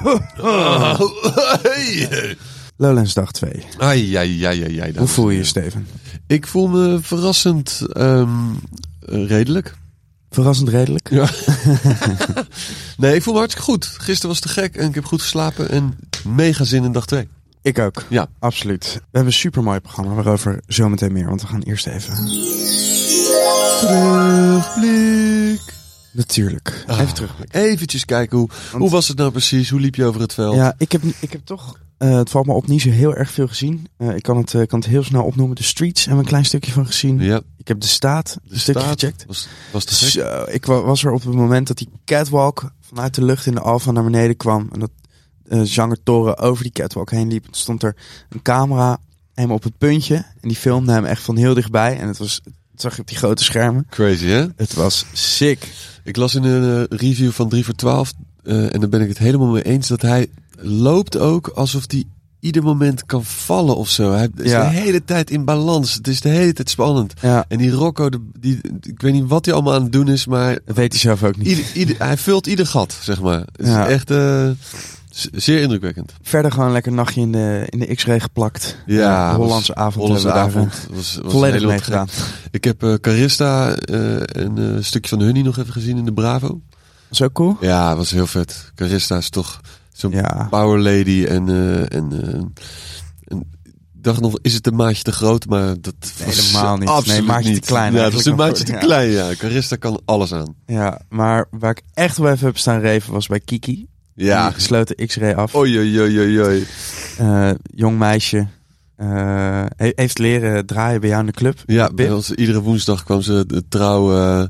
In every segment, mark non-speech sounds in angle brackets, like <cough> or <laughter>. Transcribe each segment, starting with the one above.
<laughs> Lowlands dag 2. Ai, ai, ai, ai, ai, Hoe voel je je, Steven? Ik voel me verrassend ehm, eh, redelijk. Verrassend redelijk. Ja. <laughs> nee, ik voel me hartstikke goed. Gisteren was te gek en ik heb goed geslapen en mega zin in dag 2. Ik ook. Ja. Absoluut. We hebben een supermooi programma waarover zometeen meer. Want we gaan eerst even... Terugblik. Natuurlijk. Ah. Even terug. Eventjes kijken, hoe, Want- hoe was het nou precies? Hoe liep je over het veld? Ja, ik heb, ik heb toch... eh, het valt me op niet zo heel erg veel gezien. Eh, ik kan het, eh, kan het heel snel opnoemen. De Streets hebben we een klein stukje van gezien. Ja, Ik heb de staat de een stukje staat gecheckt. Was, was te gek. Zo, ik wa- was er op het moment dat die catwalk vanuit de lucht in de Alfa naar beneden kwam. En dat zanger Toren over die catwalk heen liep. En stond er een camera hem op het puntje. En die filmde hem echt van heel dichtbij. En het was, zag je op die grote schermen. Crazy, hè? Het was sick. Ik las in een eh, review van 3 voor 12, eh, en daar ben ik het helemaal mee eens, dat hij loopt ook alsof hij ieder moment kan vallen of zo. Hij is Ja. de hele tijd in balans. Het is de hele tijd spannend. Ja, En die Rocco, de- die, ik weet niet wat hij allemaal aan het doen is, maar dat weet hij zelf ook niet. ieder, ieder, hij vult ieder gat, zeg maar. Het is Ja. echt eh, zeer indrukwekkend. Verder gewoon lekker een nachtje in de, in de X-ray geplakt. Ja, Eh, Hollandse avond Hollandse avond. Was, was eh, volledig heel mee te gek. gedaan. Ik heb eh, Carista eh, een eh, stukje van Hunny nog even gezien in de Bravo. Was ook cool? Ja, was heel vet. Carista is toch zo'n Ja. power lady en, eh, en, eh, en ik dacht nog, is het een maatje te groot? Maar dat was helemaal niet. Absoluut Nee, een maatje te klein Ja, dat is een maatje voor- te ja. klein, ja. Carista kan alles aan. Ja, maar waar ik echt wel even heb staan reven was bij Kiki. Ja. Die gesloten X-ray af. Oei, oei, oei, oei, oei. Eh, jong meisje. Eh, he- heeft leren draaien bij jou in de club. Ja, bij ons, iedere woensdag kwam ze de trouw eh,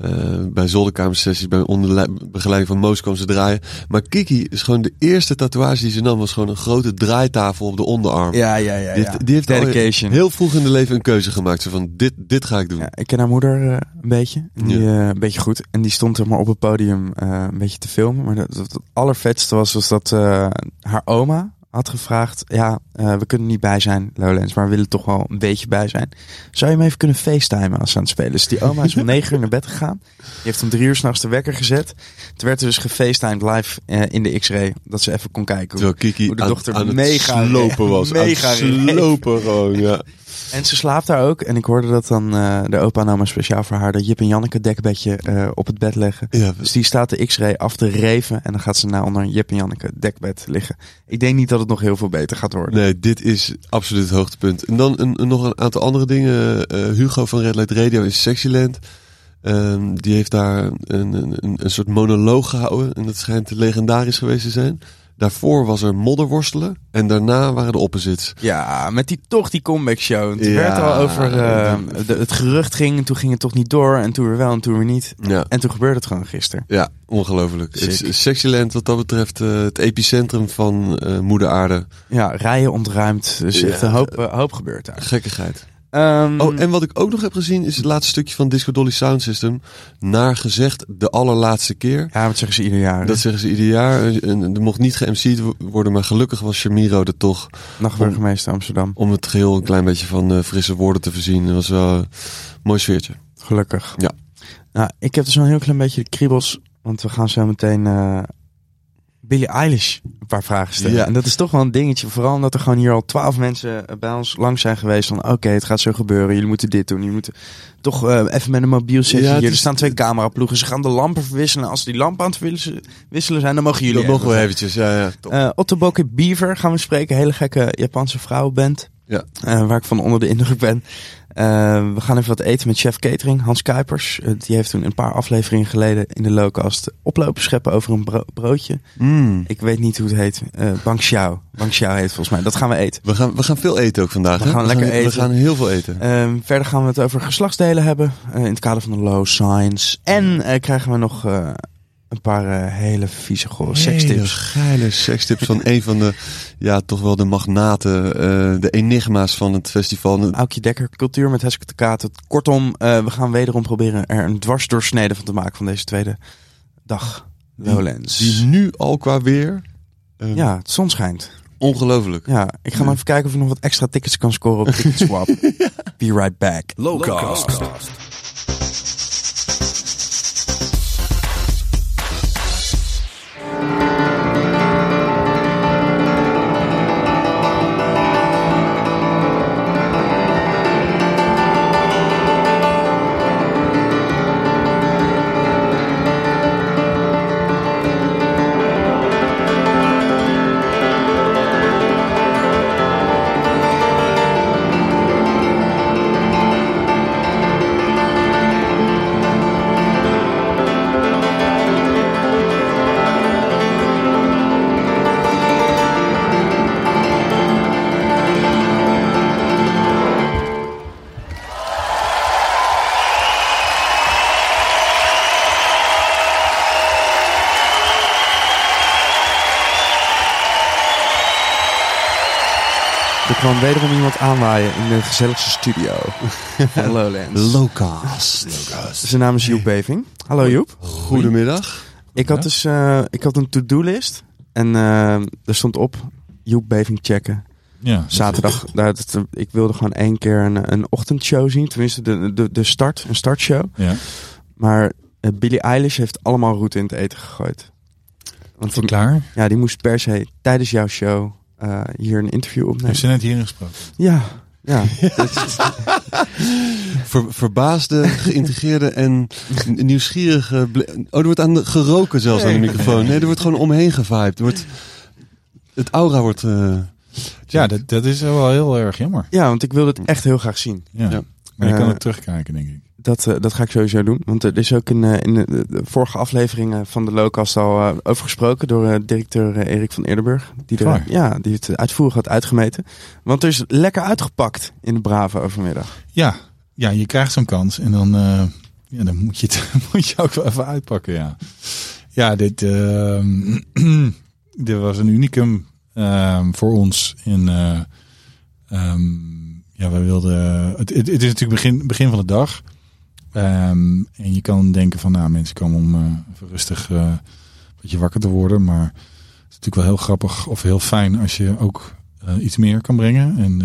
eh, bij zolderkamersessies, bij onder le- begeleiding van Moos kwam ze draaien. Maar Kiki is gewoon de eerste tatoeage die ze nam, was gewoon een grote draaitafel op de onderarm. Ja, ja, ja. Die ja. heeft, die heeft Dedication. heel vroeg in de leven een keuze gemaakt. Zo van, dit, dit ga ik doen. Ja, ik ken haar moeder een beetje. Die, eh, een beetje goed. En die stond er maar op het podium eh, een beetje te filmen. Maar het allervetste was, was dat eh, haar oma had gevraagd... Ja, eh, we kunnen niet bij zijn, Lowlands, maar we willen toch wel een beetje bij zijn. Zou je hem even kunnen facetimen als ze aan het spelen? Dus die oma is om <laughs> negen uur naar bed gegaan. Die heeft om drie uur s'nachts de wekker gezet. Toen werd er dus gefacetimed live eh, in de X-ray. Dat ze even kon kijken. hoe- Terwijl Kiki hoe de dochter aan het mega slopen was. mega aan het slopen gewoon, ja. <laughs> En ze slaapt daar ook. En ik hoorde dat dan eh, de opa nou maar speciaal voor haar dat Jip en Janneke dekbedje eh, op het bed leggen. ja Dus die staat de X-ray af te reven. En dan gaat ze nou onder een Jip en Janneke dekbed liggen. Ik denk niet dat het nog heel veel beter gaat worden. Nee, dit is absoluut het hoogtepunt. En dan een, een- nog een aantal andere dingen. Eh, Hugo van Red Light Radio is Sexyland. Ehm, die heeft daar een, een, een, een soort monoloog gehouden. En dat schijnt legendarisch geweest te zijn. Daarvoor was er modderworstelen. En daarna waren de opposites. Ja, met die toch die comeback show. Het Ja. werd al over eh, de- het gerucht ging. En toen ging het toch niet door. En toen weer wel en toen weer niet. Ja, En toen gebeurde het gewoon gisteren. ja ongelooflijk. Het Sick. is Sexyland wat dat betreft eh, het epicentrum van eh, Moeder Aarde. Ja, rijen ontruimd. Dus Ja. echt een hoop, hoop gebeurt daar. Gekkigheid. Ehm, Oh, en wat ik ook nog heb gezien is het laatste stukje van Disco Dolly Sound System. Naar gezegd de allerlaatste keer. Ja, wat zeggen ze ieder jaar? Dat zeggen ze ieder jaar. En er mocht niet ge-MC'd worden, maar gelukkig was Shamiro er toch. Nachtburgemeester Amsterdam. Om het geheel een klein beetje van eh, frisse woorden te voorzien. Dat was wel een mooi sfeertje. Gelukkig. Ja. Nou, ik heb dus wel een heel klein beetje de kriebels. Want we gaan zo meteen eh Billie Eilish een paar vragen stellen. Ja. En dat is toch wel een dingetje. Vooral omdat er gewoon hier al twaalf mensen eh, bij ons langs zijn geweest. Van oké, het gaat zo gebeuren. Jullie moeten dit doen. Jullie moeten toch eh, even met een mobiel zitten Ja, het hier. Er staan twee cameraploegen. Ze gaan de lampen verwisselen. Als die lampen aan het wisselen- wisselen zijn, dan mogen jullie Dat nog even. wel eventjes, ja, ja. Top. Eh Beaver gaan we spreken. Hele gekke Japanse vrouwenband. Ja. Eh, waar ik van onder de indruk ben. Eh, we gaan even wat eten met chef catering. Hans Kuipers. Eh, die heeft toen een paar afleveringen geleden in de lowcast oplopen scheppen over een bro- broodje. Mm. Ik weet niet hoe het heet. Eh Bang Xiao. Bang Xiao heet volgens mij. Dat gaan we eten. We, gaan, we gaan veel eten ook vandaag. We hè? gaan lekker We eten. gaan heel veel eten. Ehm, verder gaan we het over geslachtsdelen hebben. in het kader van de low science. En krijgen we nog een paar eh, hele vieze gore sekstips. Geile sekstips van een van de, ja, toch wel de magnaten, eh, de enigma's van het festival. Aukje Dekker, cultuur met Heske de Kaat. Kortom, eh, we gaan wederom proberen er een dwarsdoorsnede van te maken van deze tweede dag. Lowlands. Die nu al qua weer, Ja, het zon schijnt. ongelooflijk. Ja, ik ga maar even kijken of ik nog wat extra tickets kan scoren op <laughs> Ticketswap. Be right back. Lowcast. Er kwam wederom iemand aanwaaien in de gezelligste studio <laughs> van Lowlands. Locast. Zijn naam is Joep Beving. Hallo Joep. Goedemiddag. Ik had dus eh, ik had een to-do-list. En eh, er stond op Joep Beving checken. Ja. Zaterdag. dat- ik wilde gewoon één keer een, een ochtendshow zien. Tenminste, de, de, de start. Een startshow. Ja. Maar eh, Billie Eilish heeft allemaal route in het eten gegooid. Want die, klaar? ja, die moest per se tijdens jouw show eh, hier een interview Heb opnemen. ze net hierin gesproken? Ja, ja. <laughs> Dat is- Ver, verbaasde, geïntegreerde en nieuwsgierige... Oh, er wordt aan de, geroken zelfs aan de microfoon. Nee, er wordt gewoon omheen gevibed. Er wordt, het aura wordt... eh, Ja, dat, dat is wel heel erg jammer. ja, want ik wilde het echt heel graag zien. Ja. Ja. Maar je kan Eh, het terugkijken, denk ik. Dat, eh, dat ga ik sowieso doen. Want er is ook in, eh, in de, de vorige afleveringen van de Locast al eh, over gesproken door directeur Erik van Eerdenburg. Die, er, ja, die het uitvoerig had uitgemeten. Want er is lekker uitgepakt in de Brave overmiddag. Ja, ja je krijgt zo'n kans en dan, ja, dan moet, je het, <laughs> moet je ook wel even uitpakken. Ja, ja dit, ehm, <clears throat> dit was een unicum ehm, voor ons. In, eh, ehm, ja, wij wilden. Het, het, het is natuurlijk begin, begin van de dag. Ehm, en je kan denken van, nou, mensen komen om even rustig eh, een beetje wakker te worden. Maar het is natuurlijk wel heel grappig of heel fijn als je ook eh, iets meer kan brengen. En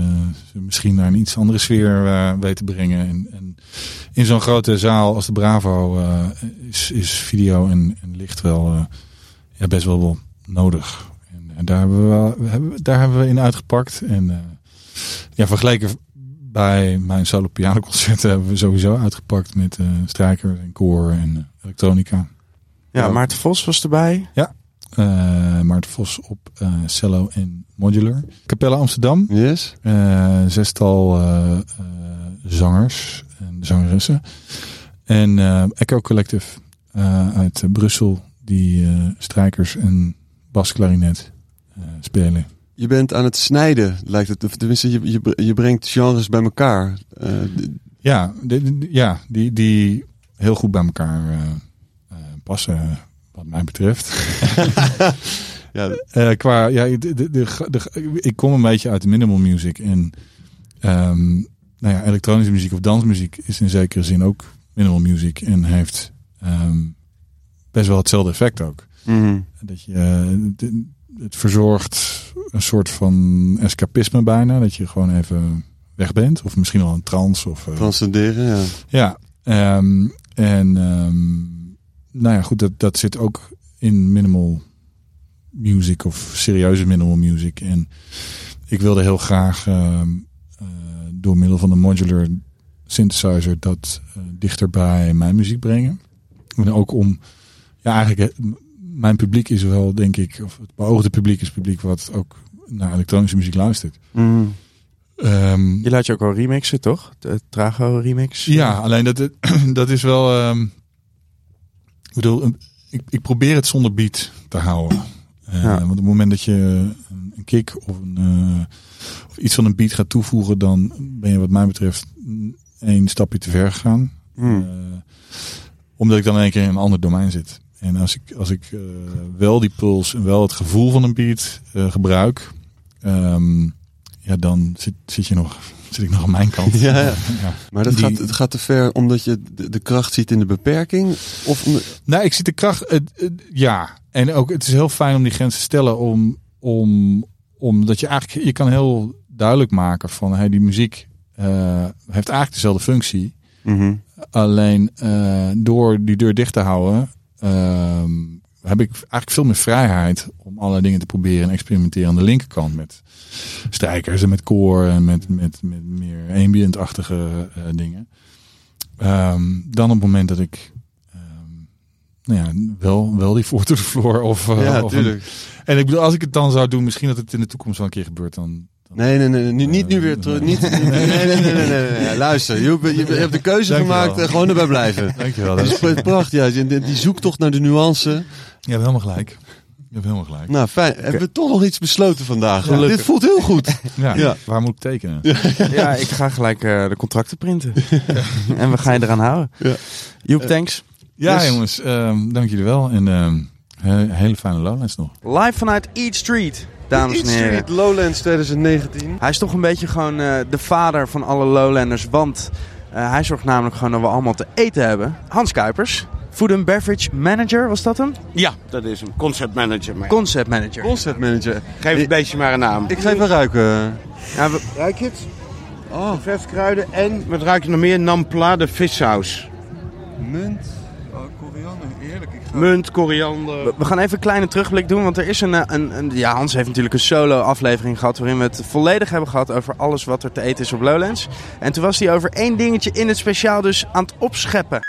misschien naar een iets andere sfeer weet te brengen. En, en in zo'n grote zaal als de Bravo is, is video en, en licht wel ja, best wel, wel nodig. En, en daar, hebben we wel, we hebben, daar hebben we in uitgepakt. En ja, vergeleken bij mijn solo pianoconcerten hebben we sowieso uitgepakt met eh strijkers en koor en eh, elektronica. Ja, Ja. Maarten Vos was erbij. Eh Maarten Vos op cello en modular. Capelle Amsterdam. yes? Zestal zangers en zangeressen. En Echo Collective uit Brussel, die strijkers en basklarinet spelen. Je bent aan het snijden, lijkt het. Tenminste, je, je, je brengt genres bij elkaar. Eh, Ja, de- de- ja die, die heel goed bij elkaar eh, eh, passen, wat mij betreft. <laughs> ja, qua, ja, de- ik kom een beetje uit de minimal music. En ehm, nou ja, elektronische muziek of dansmuziek is in zekere zin ook minimal music. En heeft ehm, best wel hetzelfde effect ook. Mhm. Dat je, eh, het verzorgt een soort van escapisme bijna. Dat je gewoon even weg bent. Of misschien wel een trance. Of, eh, transcenderen, ja. ja, ehm, en ehm, nou ja, goed, dat, dat zit ook in minimal music of serieuze minimal music. En ik wilde heel graag ehm, eh, door middel van de modular synthesizer dat eh, dichter bij mijn muziek brengen. En ook om, ja, eigenlijk, mijn publiek is wel, denk ik, of het beoogde publiek is publiek wat ook naar elektronische muziek luistert. Mhm. Ehm, Je laat je ook al remixen, toch? De Trago remix. Ja, alleen dat, <clears throat> dat is wel. ehm, ik bedoel, ik, ik probeer het zonder beat te houden. Eh, Ja. Want op het moment dat je een, kick of, een, eh, of iets van een beat gaat toevoegen, dan ben je, wat mij betreft, één stapje te ver gegaan. Mhm. Eh, omdat ik dan in één keer in een ander domein zit. En als ik, als ik eh, wel die puls en wel het gevoel van een beat eh, gebruik, ehm, ja, dan zit, zit, je nog, zit ik nog aan mijn kant. <laughs> Ja, ja. ja. Maar dat Die- gaat, het gaat te ver omdat je de, de kracht ziet in de beperking? Of om- Nou, ik zie de kracht. ja, en ook het is heel fijn om die grens te stellen. Om, om, omdat je eigenlijk je kan heel duidelijk maken van hey, die muziek eh, heeft eigenlijk dezelfde functie. Mhm. Alleen door die deur dicht te houden, ehm, heb ik eigenlijk veel meer vrijheid om allerlei dingen te proberen en experimenteren aan de linkerkant met strijkers en met koor en met, met, met meer ambient-achtige eh, dingen. Ehm, dan op het moment dat ik ehm, nou ja, wel, wel die voor to the floor of, eh, ja, of een- tuurlijk. en ik bedoel, als ik het dan zou doen, misschien dat het in de toekomst wel een keer gebeurt, dan. Nee, nee, nee, nu- niet nu weer terug. Niet, nee, nee, nee, nee, nee, nee, nee. <laughs> Luister, je, hebt- je hebt de keuze gemaakt en gewoon erbij blijven. <laughs> Dankjewel. Dat is prachtig, ja. Die zoektocht naar de nuance. Je hebt helemaal gelijk. Je hebt helemaal gelijk. Nou, fijn. Hebben we toch nog iets besloten vandaag? Dit voelt heel goed. <laughs> Ja, Ja. waar moet ik tekenen? Ja, ik ga gelijk eh, de contracten printen. en we gaan je eraan houden. Ja. Joep, thanks. Ja, Yes. jongens, ehm, dank jullie wel. En ehm, he- hele fijne Lowlands nog. Live vanuit Eat Street. Dames en heren. Street Lowlands 2019. Hij is toch een beetje gewoon eh, de vader van alle Lowlanders. Want eh, hij zorgt namelijk gewoon dat we allemaal te eten hebben. Hans Kuipers, Food and Beverage Manager, was dat hem? Ja, dat is hem. Concept manager. Maar Concept Manager. Concept manager. geef het beestje maar een naam. Ik ga even ruiken. Ja, we- Ruik je het? Oh. Verskruiden en, wat ruik je nog meer? Nampla, de vissaus. Munt. Koriander. Heerlijk. Ik ga... Munt, koriander. we gaan even een kleine terugblik doen. Want er is een, eh, een, een... Ja, Hans heeft natuurlijk een solo aflevering gehad... waarin we het volledig hebben gehad over alles wat er te eten is op Lowlands. En toen was hij over één dingetje in het speciaal dus aan het opscheppen.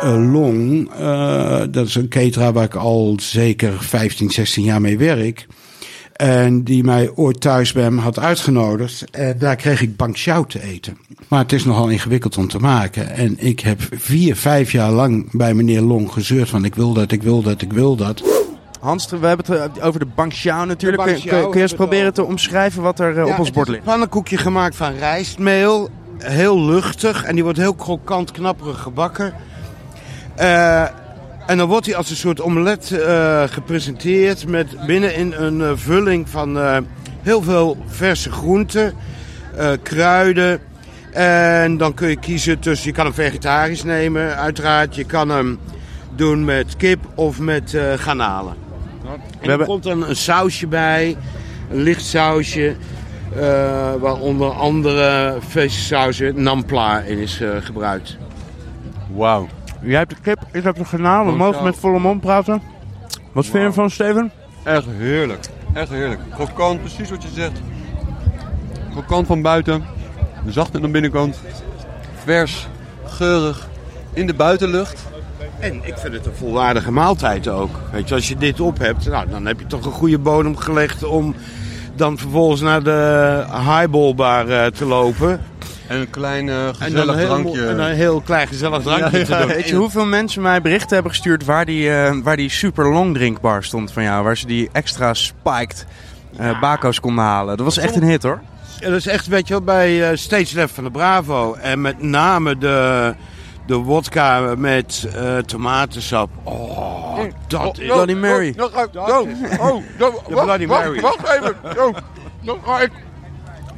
Eh, Long, eh, dat is een cateraar waar ik al zeker 15, 16 jaar mee werk. En die mij ooit thuis bij hem had uitgenodigd. En daar kreeg ik bankchou te eten. Maar het is nogal ingewikkeld om te maken. En ik heb vier, vijf jaar lang bij meneer Long gezeurd van ik wil dat, ik wil dat, ik wil dat. Hans, we hebben het eh, over de bankchao natuurlijk. De Kun, kun, kun je eens proberen te omschrijven wat er eh, op ons bord ligt? Een pannenkoekje gemaakt van rijstmeel. Heel luchtig. En die wordt heel krokant, knapperig gebakken. Eh, en dan wordt hij als een soort omelet eh, gepresenteerd. Met binnenin een eh, vulling van eh, heel veel verse groenten. kruiden. En dan kun je kiezen tussen... Je kan hem vegetarisch nemen, uiteraard. Je kan hem doen met kip of met garnalen. En er komt dan een sausje bij. Een licht sausje. waar onder andere feestsausje nampla in is gebruikt. Wauw. Jij hebt de kip, ik heb de garnaal. We mogen met volle mond praten. Wat vind je ervan, Steven? Echt heerlijk. Echt heerlijk. Krokant, precies wat je zegt. Krokant van buiten. Zacht aan de binnenkant. Vers. Geurig. In de buitenlucht. En ik vind het een volwaardige maaltijd ook. Weet je, als je dit op hebt, nou, dan heb je toch een goede bodem gelegd om dan vervolgens naar de highballbar eh, te lopen. En een klein eh, En gezellig heel, drankje. en een heel klein gezellig drankje Ja, te ja. doen. Weet je hoeveel mensen mij berichten hebben gestuurd waar die, eh, waar die super long drinkbar stond van jou? Waar ze die extra spiked eh bako's konden halen. Dat was echt een hit hoor. Ja, dat is echt, weet je wel, bij eh, Stage Left van de Bravo. En met name de, de wodka met eh, tomatensap. Oh, dat is... Bloody Mary. Oh. Dat Oh, oh, Bloody Mary. Wacht even. Oh, dat ga ik.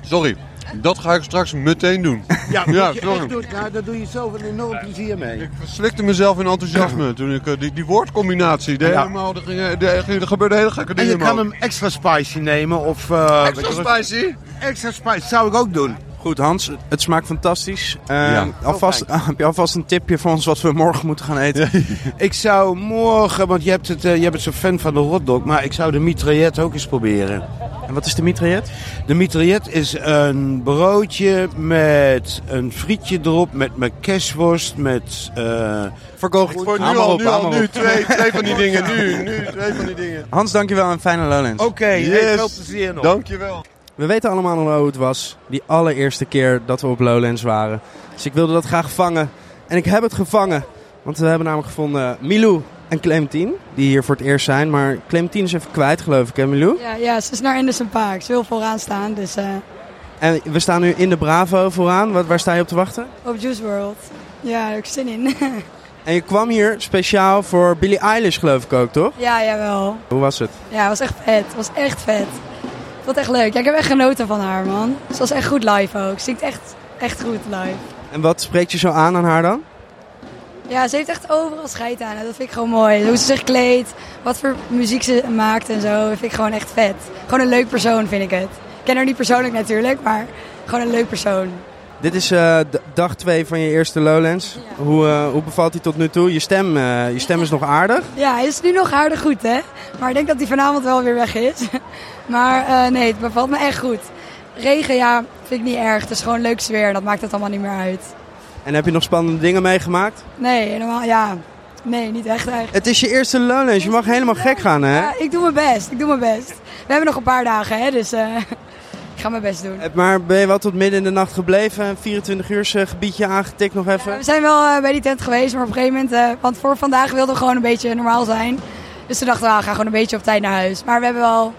Sorry. Dat ga ik straks meteen doen. <laughs> Ja, Ja, sorry. Nou, daar doe je zelf een enorm plezier mee. Ik verslikte mezelf in enthousiasme toen ik eh, die, die woordcombinatie deed. Ja. Helemaal, er, er, er gebeurde hele gekke En dingen. je kan hem extra spicy nemen of... eh, extra spicy. Extra spicy zou ik ook doen. Goed Hans, het smaakt fantastisch. Eh, Ja. alvast, <laughs> heb je alvast een tipje voor ons wat we morgen moeten gaan eten? <laughs> Ik zou morgen, want je hebt het, eh, je bent zo'n fan van de hotdog, maar ik zou de mitraillet ook eens proberen. En wat is de mitraillet? De mitraillet is een broodje met een frietje erop, met mijn kerstworst, met... eh, Verkoopt Voor nu al, op, nu al, nu twee, twee van die dingen. Nu, <laughs> nu twee van die dingen. Hans, dankjewel en fijne Lowlands. Oké, hey, Yes. veel plezier nog. Dankjewel. We weten allemaal nog hoe het was. Die allereerste keer dat we op Lowlands waren. Dus ik wilde dat graag vangen. En ik heb het gevangen. Want we hebben namelijk gevonden Milou en Clementine. Die hier voor het eerst zijn. Maar Clementine is even kwijt geloof ik hè Milou? Ja, ja, ze is naar Anderson Park. Ze wil vooraan staan, dus eh, En we staan nu in de Bravo vooraan. Wat, waar sta je op te wachten? op Juice World. Ja, daar heb ik zin in. <laughs> En je kwam hier speciaal voor Billie Eilish geloof ik ook toch? ja, jawel. Hoe was het? Ja, het was echt vet. Het was echt vet. Ik vond het echt leuk. Ja, ik heb echt genoten van haar, man. Ze was echt goed live ook. Ze zingt echt, echt goed live. En wat spreekt je zo aan aan haar dan? Ja, ze heeft echt overal scheid aan. en Dat vind ik gewoon mooi. Hoe ze zich kleedt, wat voor muziek ze maakt en zo. Dat vind ik gewoon echt vet. Gewoon een leuk persoon, vind ik het. Ik ken haar niet persoonlijk natuurlijk, maar gewoon een leuk persoon. Dit is eh, dag 2 van je eerste Lowlands. Ja. Hoe, eh, hoe bevalt hij tot nu toe? Je stem, eh, je stem is nog aardig. Ja, hij is nu nog aardig goed, hè. Maar ik denk dat hij vanavond wel weer weg is. <laughs> Maar nee, het bevalt me echt goed. Regen, ja, vind ik niet erg. Het is gewoon leuk sfeer en dat maakt het allemaal niet meer uit. En heb je nog spannende dingen meegemaakt? Nee, helemaal, ja. Nee, niet echt eigenlijk. Het is je eerste Lowlands. Je mag helemaal gek gaan, hè? Ja, ik doe mijn best, ik doe mijn best. We hebben nog een paar dagen, hè, dus <laughs> ga mijn best doen. Maar ben je wel tot midden in de nacht gebleven? Een 24 uur gebiedje aangetikt nog even? Ja, we zijn wel eh, bij die tent geweest, maar op een gegeven moment... eh, want voor vandaag wilden we gewoon een beetje normaal zijn. Dus toen dachten we, ah, we gaan gewoon een beetje op tijd naar huis. Maar we hebben wel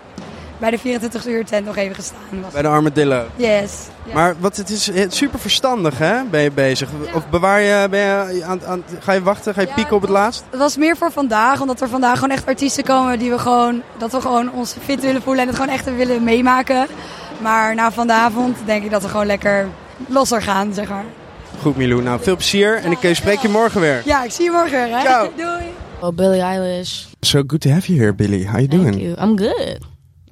bij de 24 uur tent nog even gestaan. Was. Bij de Armadillo. Yes. Ja. Maar wat, het is super verstandig, hè? Ben je bezig? Of bewaar je, ben je aan, aan, ga je wachten? Ga je Ja, pieken op het laatst? Het was meer voor vandaag, omdat er vandaag gewoon echt artiesten komen die we gewoon, dat we gewoon ons fit willen voelen en het gewoon echt willen meemaken. Maar na vanavond denk ik dat we gewoon lekker losser gaan, zeg maar. Goed, Milou. Nou, veel plezier en ik eh, spreek je morgen weer. Ja, ik zie je morgen weer, hè? Ciao. <laughs> Doei. Well, Billie Eilish. So good to have you here, Billy. How you Thank doing? you. I'm good.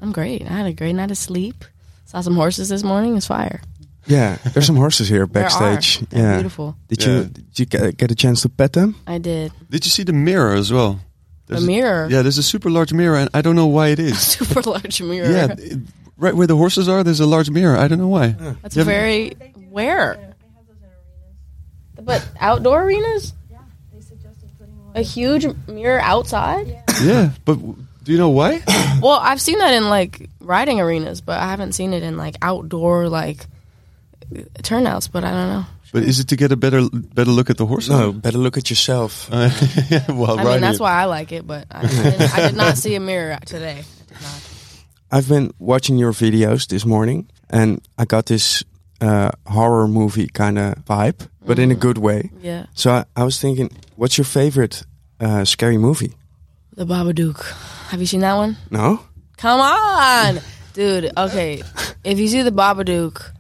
I'm great. I had a great night of sleep. Saw some horses this morning. It's fire. Yeah, there's some horses here There backstage. Yeah. beautiful. Did Yeah. you did you get, a chance to pet them? I did. Did you see the mirror as well? A There's mirror. Yeah, there's a super large mirror, and I don't know why it is. <laughs> Super large mirror. yeah, right where the horses are, there's a large mirror. I don't know why. That's Yeah, but- very where. But outdoor arenas. Yeah. A huge mirror outside. Yeah, but do you know why? <coughs> Well, I've seen that in like riding arenas, but I haven't seen it in like outdoor like turnouts. But I don't know. But is it to get a better better look at the horses? No, better look at yourself. Uh, yeah, well, I mean, that's why I like it. But I, didn't, I did not see a mirror today. <laughs> I've been watching your videos this morning, and I got this uh, horror movie kind of vibe, but in a good way. Yeah, So I, I was thinking, what's your favorite uh, scary movie? the Babadook. Have you seen that one? No? Come on, <laughs> dude. Okay, if you see the Babadook,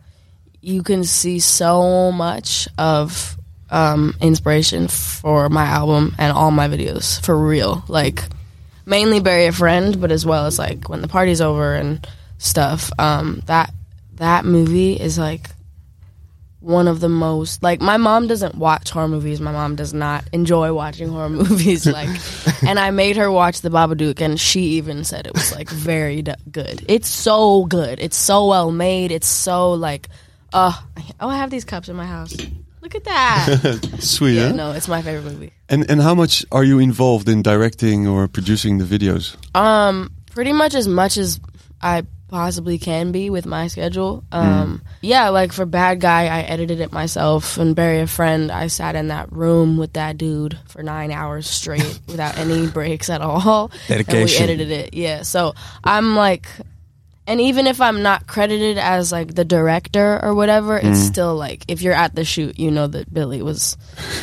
you can see so much of um, inspiration for my album and all my videos for real. Like mainly bury a friend, but as well as like when the party's over and stuff. Um, that that movie is like one of the most like my mom doesn't watch horror movies. My mom does not enjoy watching horror <laughs> movies. Like, and I made her watch The Babadook, and she even said it was like very d- good. It's so good. It's so well made. It's so like, uh, oh, I have these cups in my house. Look at that. <laughs> Sweet, yeah, huh? no, it's my favorite movie. And and how much are you involved in directing or producing the videos? Um, pretty much as much as I possibly can be with my schedule. Um, yeah, like for Bad Guy, I edited it myself, and Bury a Friend, I sat in that room with that dude for nine hours straight <laughs> without any breaks at all. Dedication. And we edited it. Yeah, so I'm like. And even if I'm not credited as like the director or whatever, it's still like if you're at the shoot, you know that Billy was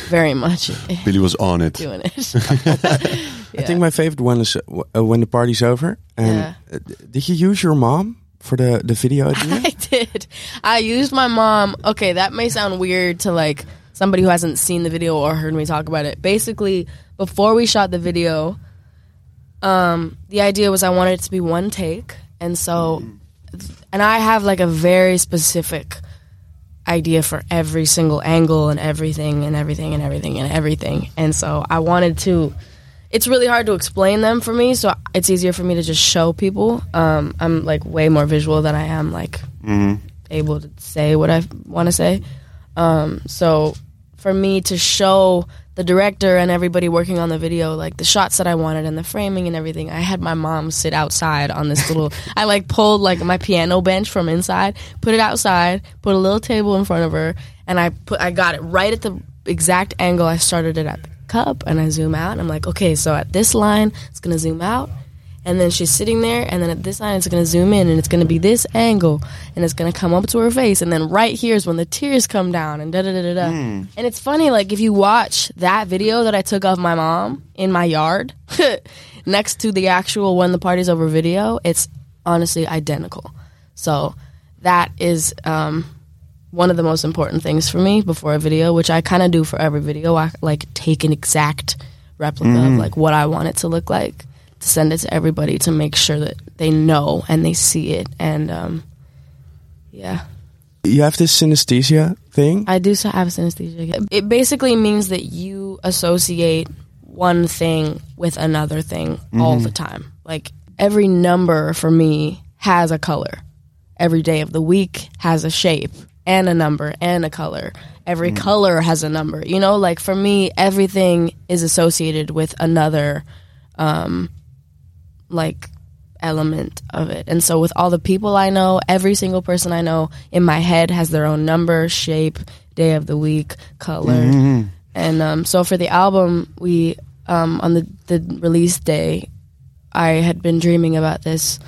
very much <laughs> Billy was on it. doing it. <laughs> I think my favorite one is uh, uh, When the Party's Over. And Yeah. uh, did you use your mom for the, the video idea? <laughs> I did. I used my mom. Okay, that may sound weird to like somebody who hasn't seen the video or heard me talk about it. Basically, before we shot the video, um, the idea was I wanted it to be one take, and so, and I have like a very specific idea for every single angle and everything and everything and everything and everything, and so I wanted to. It's really hard to explain them for me, so it's easier for me to just show people. Um, I'm like way more visual than I am like able to say what I want to say. Um, so for me to show the director and everybody working on the video like the shots that I wanted and the framing and everything, I had my mom sit outside on this little. <laughs> I like pulled like my piano bench from inside, put it outside, put a little table in front of her, and I put I got it right at the exact angle I started it at the cup, and I zoom out. And I'm like, okay, so at this line, it's gonna zoom out and then she's sitting there and then at this line it's going to zoom in and it's going to be this angle and it's going to come up to her face and then right here is when the tears come down and da da da da da. And it's funny like if you watch that video that i took of my mom in my yard <laughs> next to the actual when the party's over video it's honestly identical. So that is um, one of the most important things for me before a video which i kind of do for every video. I like take an exact replica of like what i want it to look like to send it to everybody to make sure that they know and they see it. And um, yeah, you have this synesthesia thing. I do have synesthesia. It basically means that you associate one thing with another thing all the time. Like every number for me has a color. Every day of the week has a shape and a number and a color. Every color has a number. You know, like for me, everything is associated with another um, like element of it. And so with all the people I know, every single person I know in my head has their own number, shape, day of the week, color. And um, so for the album, we um, on the the release day, I had been dreaming about this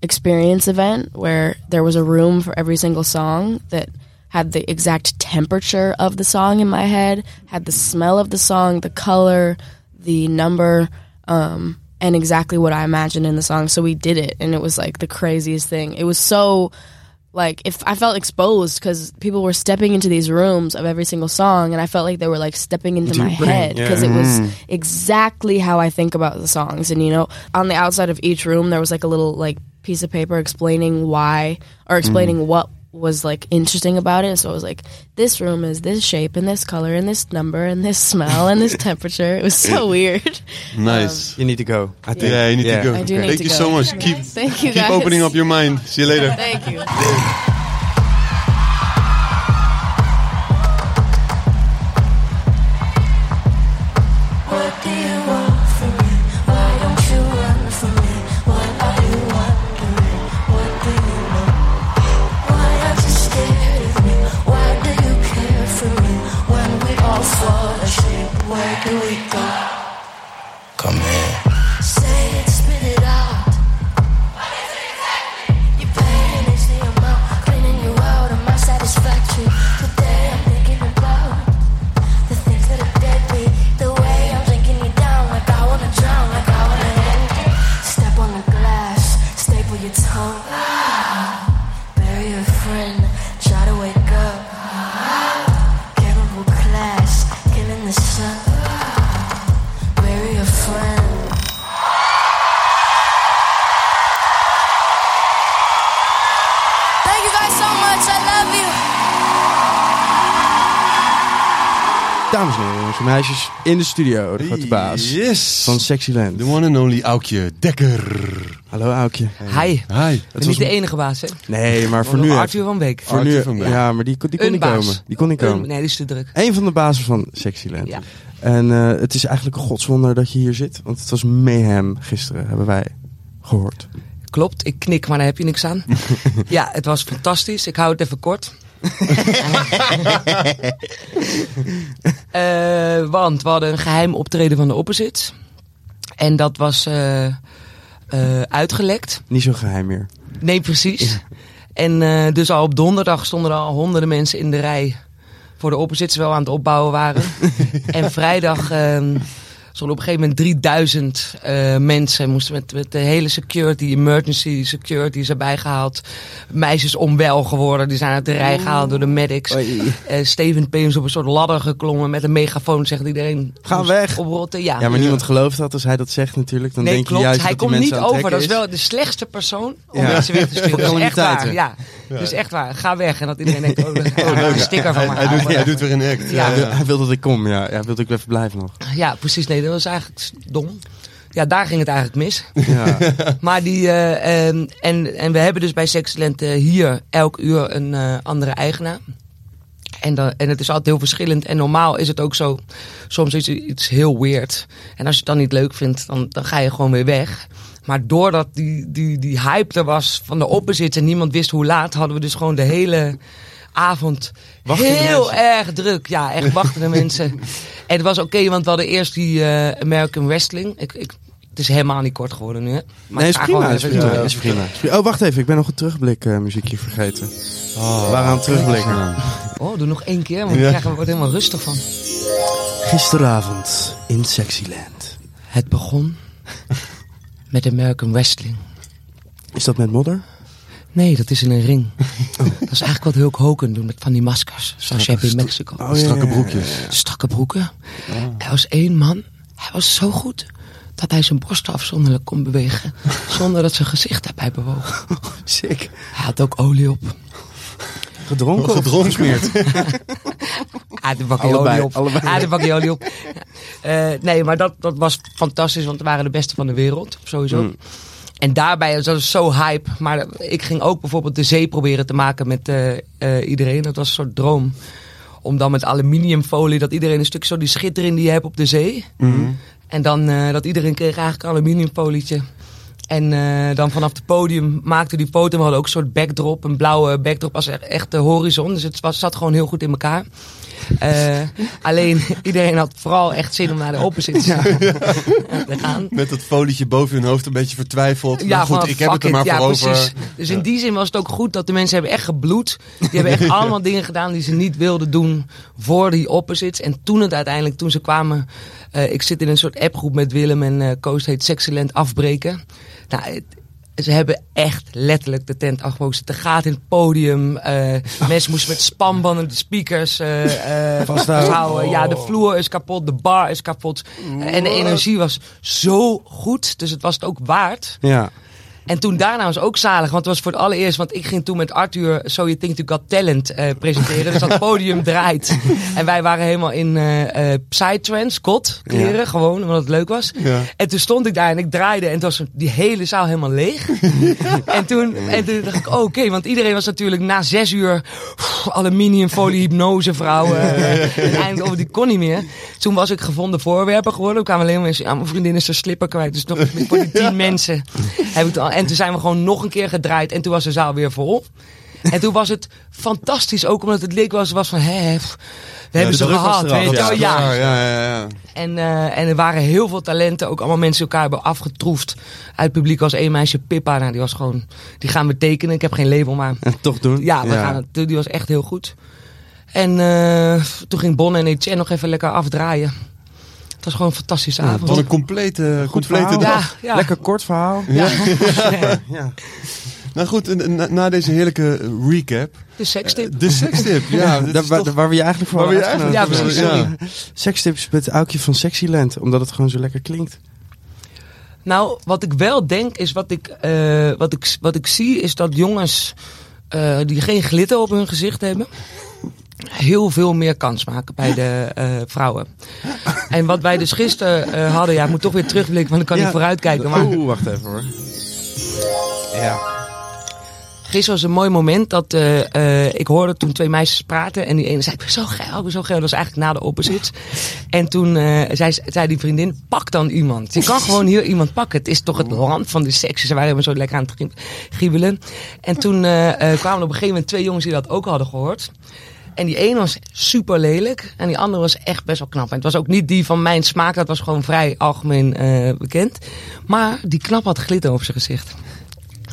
experience event where there was a room for every single song that had the exact temperature of the song in my head, had the smell of the song, the color, the number, um, and exactly what I imagined in the song. So we did it, and it was like the craziest thing. It was so like if I felt exposed because people were stepping into these rooms of every single song, and I felt like they were like stepping into my head because it was mm. exactly how I think about the songs. And you know, on the outside of each room, there was like a little like piece of paper explaining why or explaining mm. what was like interesting about it. So I was like this room is this shape and this color and this number and this smell and this <laughs> temperature. It was so weird. Nice. Um, you need to go. I think. yeah, you need yeah. to go. I do need Thank to you go. so much. <laughs> Keep Thank you keep opening up your mind. See you later. Thank you. <laughs> Meisjes, in de studio, de grote baas Yes. van Sexyland. The one and only Aukje Dekker. Hallo Aukje. Hi. Hi. Ik ben niet de enige baas, hè? Nee, maar voor nu Arthur van Beek. Voor Arthur nu, van Beek. ja, maar die, kon- die kon Een niet baas. komen. Die kon niet Een- komen. nee, die is te druk. Een van de bazen van Sexyland. Ja. En eh, het is eigenlijk een godswonder dat je hier zit. Want het was mayhem gisteren, hebben wij gehoord. Klopt, ik knik, maar daar heb je niks aan. <laughs> ja, het was fantastisch. Ik hou het even kort. <laughs> Eh, want we hadden een geheim optreden van de Opposites. En dat was eh, eh, uitgelekt. Niet zo geheim meer. Nee, precies. En dus al op donderdag stonden er al honderden mensen in de rij voor de opposites wel aan het opbouwen waren. <laughs> en vrijdag ehm stonden op een gegeven moment 3000 eh, mensen. Moesten met, met de hele security, emergency security is erbij gehaald. Meisjes onwel geworden, die zijn uit de rij gehaald door de medics. Eh Steven P. is op een soort ladder geklommen met een megafoon. Zegt iedereen, Ga weg. Oprotten. Ja, Ja, maar niemand gelooft dat als hij dat zegt natuurlijk. Dan nee, denk klopt. je juist Hij dat komt niet over. Dat is wel de slechtste persoon om Ja. mensen weg te <laughs> sturen. Dat is echt waar. calamiteiten. Ja. Is echt waar. Ga weg. En dat iedereen denkt, oh, <laughs> een sticker van Hij, maken. hij, doet, hij doet weer een act. Ja. Hij wil, hij wil dat ik kom, ja. Hij wil dat ik even blijven nog. Ja, precies. Nee, dat was eigenlijk dom. Ja, daar ging het eigenlijk mis. Ja. <laughs> Maar die, eh, ehm, en, en we hebben dus bij Sexcellent hier elk uur een eh, andere eigenaar. En, dan, en het is altijd heel verschillend. En normaal is het ook zo, soms is het iets heel weird. En als je het dan niet leuk vindt, dan, dan ga je gewoon weer weg. Maar doordat die, die, die hype er was van de opposites en niemand wist hoe laat, hadden we dus gewoon de hele avond Wachtende heel mensen. erg druk. Ja, echt wachtende mensen. <laughs> En het was oké, want we hadden eerst die eh, American Wrestling. Ik, ik, het is helemaal niet kort geworden nu, hè? Maar nee, ik is ga prima. gewoon Is prima, door. is prima. Is prima. Oh, wacht even. Ik ben nog een terugblik eh, muziekje vergeten. Oh. Waaraan terugblikken? Oh, doe nog één keer, want ik krijg er wordt helemaal rustig van. Gisteravond in Sexyland. Het begon met American Wrestling. Is dat met modder? Nee, dat is in een ring. <laughs> Dat is eigenlijk wat Hulk Hogan doet met van die maskers. Zoals je hebt in Mexico. Oh, Strakke broekjes. Strakke broeken. Er was één man. Hij was zo goed dat hij zijn borsten afzonderlijk kon bewegen. <laughs> Zonder dat zijn gezicht daarbij bewoog. Sick. Hij had ook olie op. Gedronken? Gedronken. Gesmeerd. <laughs> Bakje Allebei, olie op. allebei. Bakje olie op. Eh, nee, maar dat, dat was fantastisch, want we waren de beste van de wereld. Sowieso. Mm. En daarbij, dat was zo hype. Maar ik ging ook bijvoorbeeld de zee proberen te maken met eh, eh, iedereen. Dat was een soort droom. Om dan met aluminiumfolie, dat iedereen een stuk zo die schittering die je hebt op de zee. Mhm. En dan eh, dat iedereen kreeg eigenlijk een aluminiumfolietje. En eh, dan vanaf het podium maakten die foto. We hadden ook een soort backdrop, een blauwe backdrop als e- echt de horizon. Dus het was, zat gewoon heel goed in elkaar. Eh, alleen iedereen had vooral echt zin om naar de opposites te gaan. Met dat folietje boven hun hoofd een beetje vertwijfeld. maar goed, van, ik heb het er maar it. ja, voor over. precies. Dus in die zin was het ook goed dat de mensen hebben echt gebloed. Die hebben echt <laughs> allemaal dingen gedaan die ze niet wilden doen voor die opposites. En toen het uiteindelijk, toen ze kwamen... eh, ik zit in een soort appgroep met Willem en eh Koos heet Sexcellent afbreken. Nou, ze hebben echt letterlijk de tent afgebroken. Ze gaat in het podium. eh, mensen moesten met spanbanden de speakers eh eh, <laughs> Vasthouden. Ja, de vloer is kapot, de bar is kapot. En de energie was zo goed. Dus het was het ook waard. Ja. En toen daarna was ook zalig, want het was voor het allereerst, want ik ging toen met Arthur So You Think You Got Talent eh, presenteren. Dus dat <laughs> podium draait. En wij waren helemaal in eh psytrance, kot, kleren, gewoon, omdat het leuk was. Ja. En toen stond ik daar en ik draaide en toen was die hele zaal helemaal leeg. <laughs> en, toen, en toen dacht ik, oh, oké, want iedereen was natuurlijk na zes uur aluminiumfolie, hypnose vrouwen. <laughs> en eindelijk over die kon niet meer. Toen was ik gevonden voorwerpen geworden. Toen kwamen alleen maar mensen, ja, mijn vriendin is haar slipper kwijt. Dus nog voor die tien mensen heb ik het al. En toen zijn we gewoon nog een keer gedraaid en toen was de zaal weer vol. En toen was het fantastisch, ook omdat het leek was, was van, hè, pff, we hebben ze gehad. Weet je wel? Ja, ja, ja, ja. en, eh, en er waren heel veel talenten. Ook allemaal mensen die elkaar hebben afgetroefd. Uit het publiek was één meisje, Pippa. Nou, die was gewoon... Die gaan we tekenen. Ik heb geen label, maar... En toch doen. Ja, we Gaan het, die was echt heel goed. En eh, toen ging Bon en Etienne nog even lekker afdraaien. Het was gewoon een fantastische avond. Wat een complete, dag. ja, ja. Lekker kort verhaal. Ja. Ja. <laughs> Nou goed, na, na deze heerlijke recap. De sekstip. De sekstip, ja. <laughs> Daar, is waar, toch- waar we je eigenlijk voor Waar we eigenlijk. Ja, precies. Ja. Sekstips met Aukje van Sexyland. Omdat het gewoon zo lekker klinkt. Nou, wat ik wel denk is wat ik, eh, wat ik, wat ik zie is dat jongens eh, die geen glitter op hun gezicht hebben, heel veel meer kans maken bij de eh, vrouwen. En wat wij dus gisteren eh, hadden, ja, ik moet toch weer terugblikken, want dan kan Ja. ik vooruitkijken. Maar Oeh, wacht even hoor. Ja. gisteren was een mooi moment dat eh, ik hoorde toen twee meisjes praten. En die ene zei, ik ben zo geil, ik ben zo geil. Dat was eigenlijk na de opposites. En toen zei, zei die vriendin, pak dan iemand. Je kan gewoon hier iemand pakken. Het is toch het land van de seks. Ze waren helemaal zo lekker aan het griebelen. En toen kwamen er op een gegeven moment twee jongens die dat ook hadden gehoord. En die ene was super lelijk. En die andere was echt best wel knap. En het was ook niet die van mijn smaak. Dat was gewoon vrij algemeen eh, bekend. Maar die knap had glitter op zijn gezicht.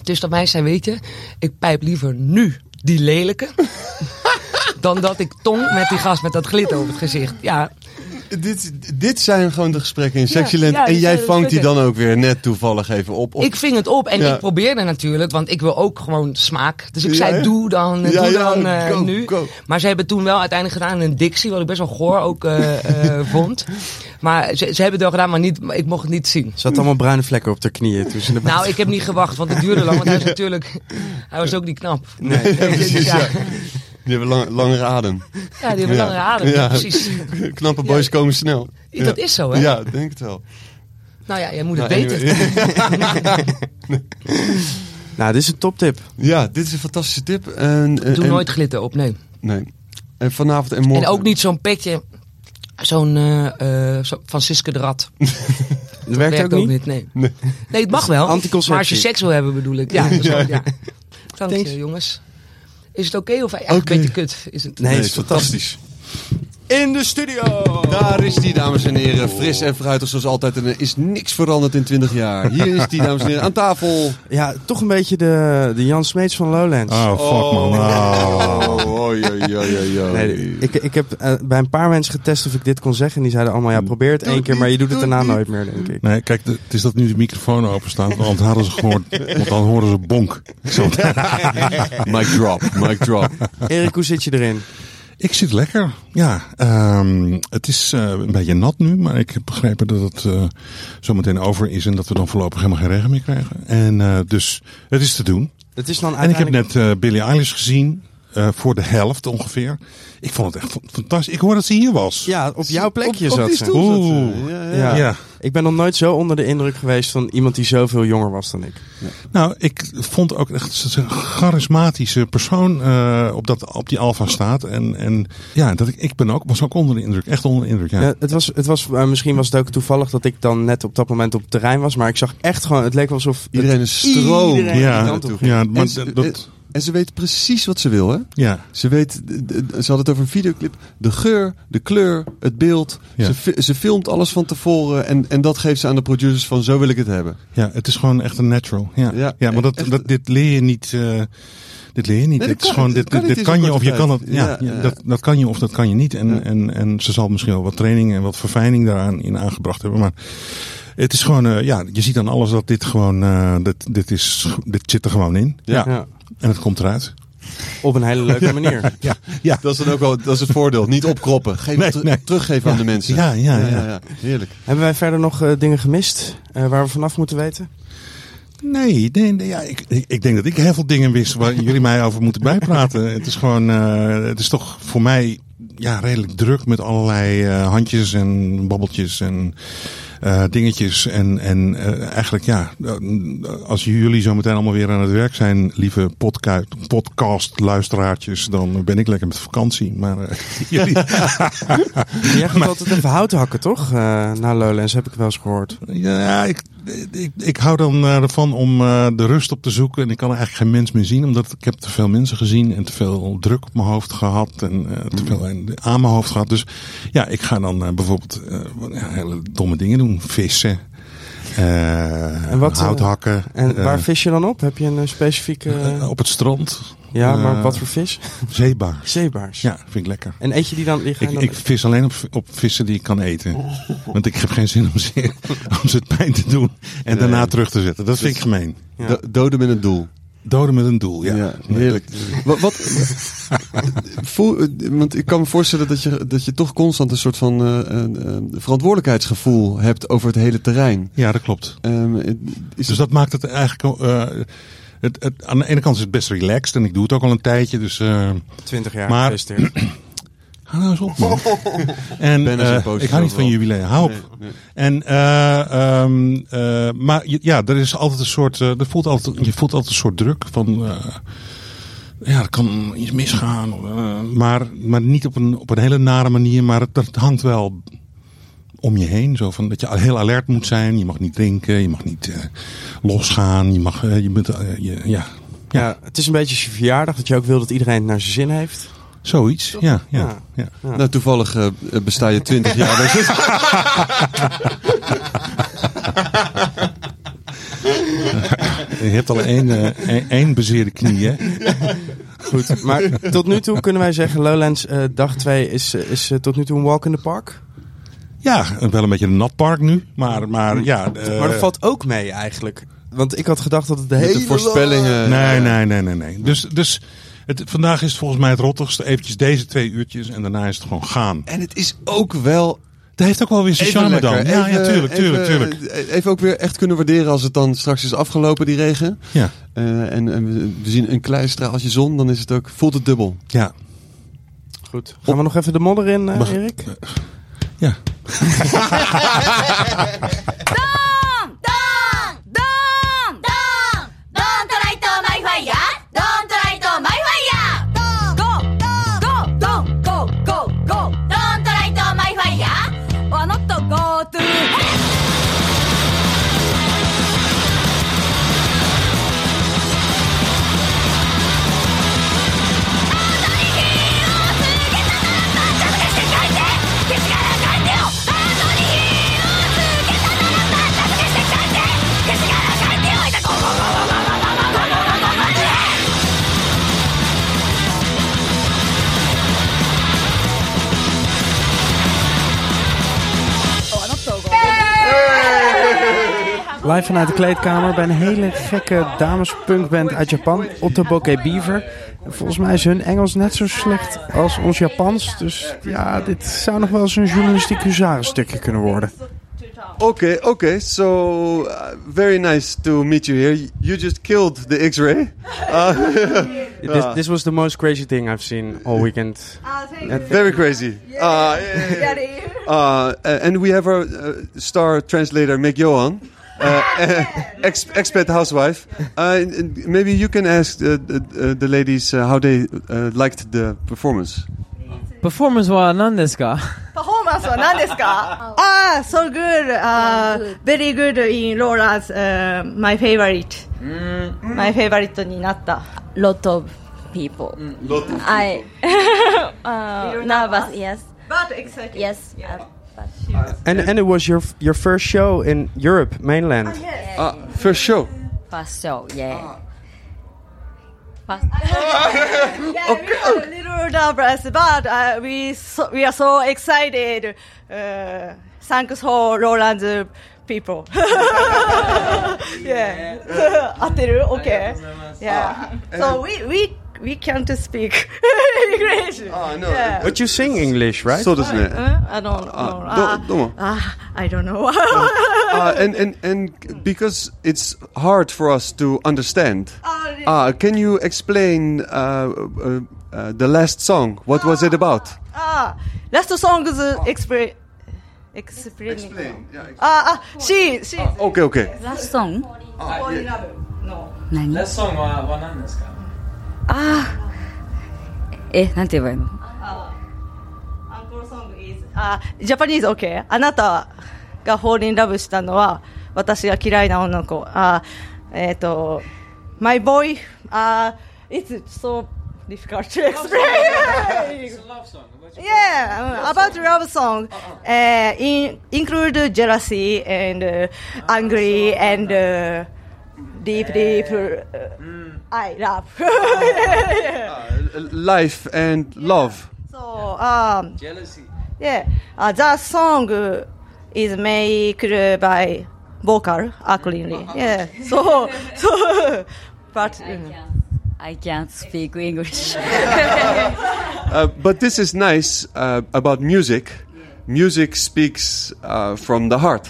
Dus dat meisje zei, weet je, ik pijp liever nu die lelijke. <laughs> dan dat ik tong met die gast met dat glitter op het gezicht. Ja, Dit, dit zijn gewoon de gesprekken in Sexyland. ja, en jij vangt die dan ook weer net toevallig even op. Ik ving het op en Ja. ik probeerde natuurlijk, want ik wil ook gewoon smaak. Dus ik Ja, zei, ja. doe dan, Ja, doe ja, dan eh, go, nu. go. Maar ze hebben toen wel uiteindelijk gedaan een dictie, wat ik best wel goor ook eh, eh, <laughs> vond. Maar ze, ze hebben het wel gedaan, maar niet, maar ik mocht het niet zien. Ze had allemaal bruine vlekken op de knieën. Toen ze naar Nou, ik heb niet gewacht, want het duurde lang. Want hij is <laughs> natuurlijk, hij was ook niet knap. Nee. Dus precies, ja. Die hebben lang, langere adem. Ja, die hebben Ja. langere adem. Ja. Precies. <laughs> Knappe boys Ja. komen snel. Dat is zo, hè? Ja, denk het wel. Nou ja, jij moet het Nou, weten. anyway. <laughs> Nou, dit is een toptip. ja, dit is een fantastische tip. En, en- Doe en- nooit glitter op, nee. Nee. En vanavond en morgen. En ook niet zo'n petje, zo'n eh eh, zo, van Siske de Rat. <laughs> Dat werkt, ook niet? nee. Nee. Nee, het mag wel. Maar als je seks wil hebben, bedoel ik. Ja, dat is ja. Dank je, jongens. Is het oké of eigenlijk Oké. een beetje kut? Is het? Nee, Nee, het is is fantastisch. In de studio! Daar is die, dames en heren. Fris en fruitig zoals altijd. En er is niks veranderd in 20 jaar. Hier is die, dames en heren. Aan tafel. Ja, toch een beetje de, de Jan Smeets van Lowlands. Oh, fuck man. Oh. Nee, ik, ik heb eh, bij een paar mensen getest of ik dit kon zeggen. En die zeiden allemaal, ja, probeer het één keer, maar je doet het daarna nooit meer, denk ik. Nee, kijk, de- het is dat nu de microfoon open staat, want hadden ze gehoord, want dan horen ze bonk. Zo. <laughs> Mic drop, mic drop. Erik, hoe zit je erin? Ik zit lekker. Ja, ehm, het is eh, een beetje nat nu, maar ik heb begrepen dat het eh zo meteen over is en dat we dan voorlopig helemaal geen regen meer krijgen. En eh, dus het is te doen. Het is dan En ik heb net Billie Eilish gezien. Eh, voor de helft ongeveer. Ik vond het echt fantastisch. Ik hoor dat ze hier was. Ja, op jouw plekje op zat die ze. stoel zat ze. Oeh. Ja, ja. Ja. Ja. Ik ben nog nooit zo onder de indruk geweest van iemand die zoveel jonger was dan ik. Nou, ik vond ook echt een charismatische persoon eh, op, dat, op die Alfa staat. En, en ja, dat ik, ik ben ook, was ook onder de indruk. Echt onder de indruk, ja. Ja, het was, het was, eh, misschien was het ook toevallig dat ik dan net op dat moment op het terrein was. Maar ik zag echt gewoon, het leek wel alsof... Iedereen is stroom. Iedereen Ja, ja, maar En dat, En ze weet precies wat ze wil, hè? ja. Ze weet, ze had het over een videoclip. De geur, de kleur, het beeld. Ja. Ze, ze filmt alles van tevoren en, en dat geeft ze aan de producers van zo wil ik het hebben. Ja, het is gewoon echt een natural. Ja, Ja, ja, maar dat, echt- dat, dit leer je niet. eh, dit leer je niet. Nee, dit is kan gewoon, niet. dit, dit, kan je of je kan het. Ja, Ja, ja, ja. Dat, dat kan je of dat kan je niet. En, Ja. en, en ze zal misschien wel wat training en wat verfijning daaraan in aangebracht hebben. Maar het is gewoon, eh, ja, je ziet aan alles dat dit gewoon, eh, dit, dit, is, dit zit er gewoon in. Ja. En het komt eruit. op een hele leuke <laughs> manier. <laughs> Ja, ja. Dat is dan ook wel dat is het voordeel. Niet opkroppen. Geef Nee, het ter- nee. teruggeven aan de mensen. Ja, ja, ja. Heerlijk. Hebben wij verder nog eh, dingen gemist eh, waar we vanaf moeten weten? Nee, nee, nee ja, ik, ik, denk dat ik heel veel dingen wist waar <laughs> jullie mij over moeten bijpraten. Het is gewoon, eh, het is toch voor mij ja, redelijk druk met allerlei eh, handjes en babbeltjes en eh, dingetjes. En, en eh, eigenlijk ja, als jullie zo meteen allemaal weer aan het werk zijn, lieve podca podcast luisteraartjes, dan ben ik lekker met vakantie. Maar eh, <laughs> jullie, <laughs> Jij gaat altijd even hout hakken, toch? Naar Lowlands heb ik wel eens gehoord. Ja, ik, ik, ik hou dan ervan om de rust op te zoeken. En ik kan eigenlijk geen mens meer zien, omdat ik heb te veel mensen gezien en te veel druk op mijn hoofd gehad en te veel aan mijn hoofd gehad. Dus ja, ik ga dan bijvoorbeeld hele domme dingen doen. Vissen, eh, En wat, eh, hout hakken. En eh, waar vis je dan op? Heb je een specifieke... op het strand. ja, maar wat voor vis? Zeebaars. Zeebaars. Ja, vind ik lekker. En eet je die dan... Je Ik, dan ik vis alleen op, op vissen die ik kan eten. Want ik heb geen zin om ze, <laughs> om ze het pijn te doen en daarna terug te zetten. Dat vind ik gemeen. Ja. Do- doden met een doel. Doden met een doel, ja. Ja, heerlijk. Wat, wat, <laughs> voel, want ik kan me voorstellen dat je, dat je toch constant een soort van eh, een, een verantwoordelijkheidsgevoel hebt over het hele terrein. Ja, dat klopt. Ehm, is Dus dat maakt het eigenlijk... eh, het, het, aan de ene kant is het best relaxed en ik doe het ook al een tijdje. Dus eh 20 jaar Maar- <clears throat> hou nou eens op, man. <laughs> en eh, positief ik hou niet van jubileum. Hou op. Nee, nee. En, eh, ehm, eh, maar je- ja, er is altijd een soort, eh, er voelt altijd, je voelt altijd een soort druk van, eh, ja, er kan iets misgaan, eh, maar, maar niet op een, op een hele nare manier, maar het, het hangt wel om je heen, zo van dat je heel alert moet zijn, je mag niet drinken, je mag niet eh, losgaan, je mag, je bent, je, ja, Ja, het is een beetje je verjaardag, dat je ook wil dat iedereen het naar zijn zin heeft. Zoiets, ja, ja, Ja. ja. Ja. Nou, toevallig eh, besta je 20 jaar. Dus <laughs> het- Je hebt al één, eh, één, één bezeerde knie, hè? Goed, maar tot nu toe kunnen wij zeggen, Lowlands eh, dag 2 is, is tot nu toe een walk in the park. Ja, wel een beetje een natpark nu, maar, maar ja. eh, maar dat valt ook mee eigenlijk. Want ik had gedacht dat het de met hele de voorspellingen. Nee, nee, nee, nee, nee. Dus, dus het, vandaag is het volgens mij het rottigste. Eventjes deze twee uurtjes en daarna is het gewoon gaan. En het is ook wel Het heeft ook wel weer zijn even charme lekker. dan. Ja, Even- ja, tuurlijk, tuurlijk, even, tuurlijk. Even ook weer echt kunnen waarderen als het dan straks is afgelopen, die regen. Ja, Eh, en, en we- zien een klein straaltje zon, dan is het ook, voelt het dubbel. ja, Goed. Gaan we nog even de modder in, eh, Mag- Erik? ja. <laughs> <laughs> Live vanuit de kleedkamer bij een hele gekke damespunkband uit Japan, Ottoboke Beaver. En Volgens mij is hun Engels net zo slecht als ons Japans. Dus ja, dit zou nog wel eens een journalistiek huzarenstukje kunnen worden. Okay, okay. So uh, very nice to meet you here. You just killed the X-ray. <laughs> Uh, This, this was the most crazy thing I've seen all weekend. very crazy. Uh, yeah, yeah, yeah. Uh, and we have our uh, star translator, Meg Johan. Uh, <laughs> ex- expat housewife. Uh, and- and maybe you can ask the, the, the ladies uh, how they uh, liked the performance. パフォーマンスは何ですかパフォーマンスは何ですかああ、so good. Uh, very good in Laura's、uh, my favorite. My favorite になった。 lot of people. I <laughs> uh, nervous, yes, But excited. yes. uh, but And and it was your your first show in Europe mainland. Uh, first show. first show, yeah. First, <laughs> Yeah, we are a little nervous, but uh, we so, we are so excited. Uh, thanks for Roland's people. <laughs> <laughs> yeah. 合ってる ?Okay. Yeah. So we, we, we can't speak <laughs> English. Ah, no. Yeah. But you sing English, right? そうですね。 Uh, I don't know. Ah, do- どうも。 Ah, I don't know. uh, and, and, and because it's hard for us to understand, uh, can you explain uh, uh, uh, the last song? What was it about? ah, last song is explain. Explain. Explain, yeah, explain. Ah, ah, she, she. Okay, okay. last song? No. 何ラストソングはは何ですか ああ。え、なんて言えばいいのあ、ジャパニーズ OK。あなたが fall in love したのは私が嫌いな女の子。あ、えっ、と、my boy あ、it's so difficult to explain. yeah, um, about love song. Uh, in, include jealousy and uh, angry and uh, deep, deep. <laughs> <laughs> Uh, I love. Uh, life and love. so, um, Jealousy Yeah, uh, the song uh, is made by vocal accordingly. Yeah, <laughs> so so, but um, I can't speak English. Uh, but this is nice uh, about music. Music speaks uh, from the heart.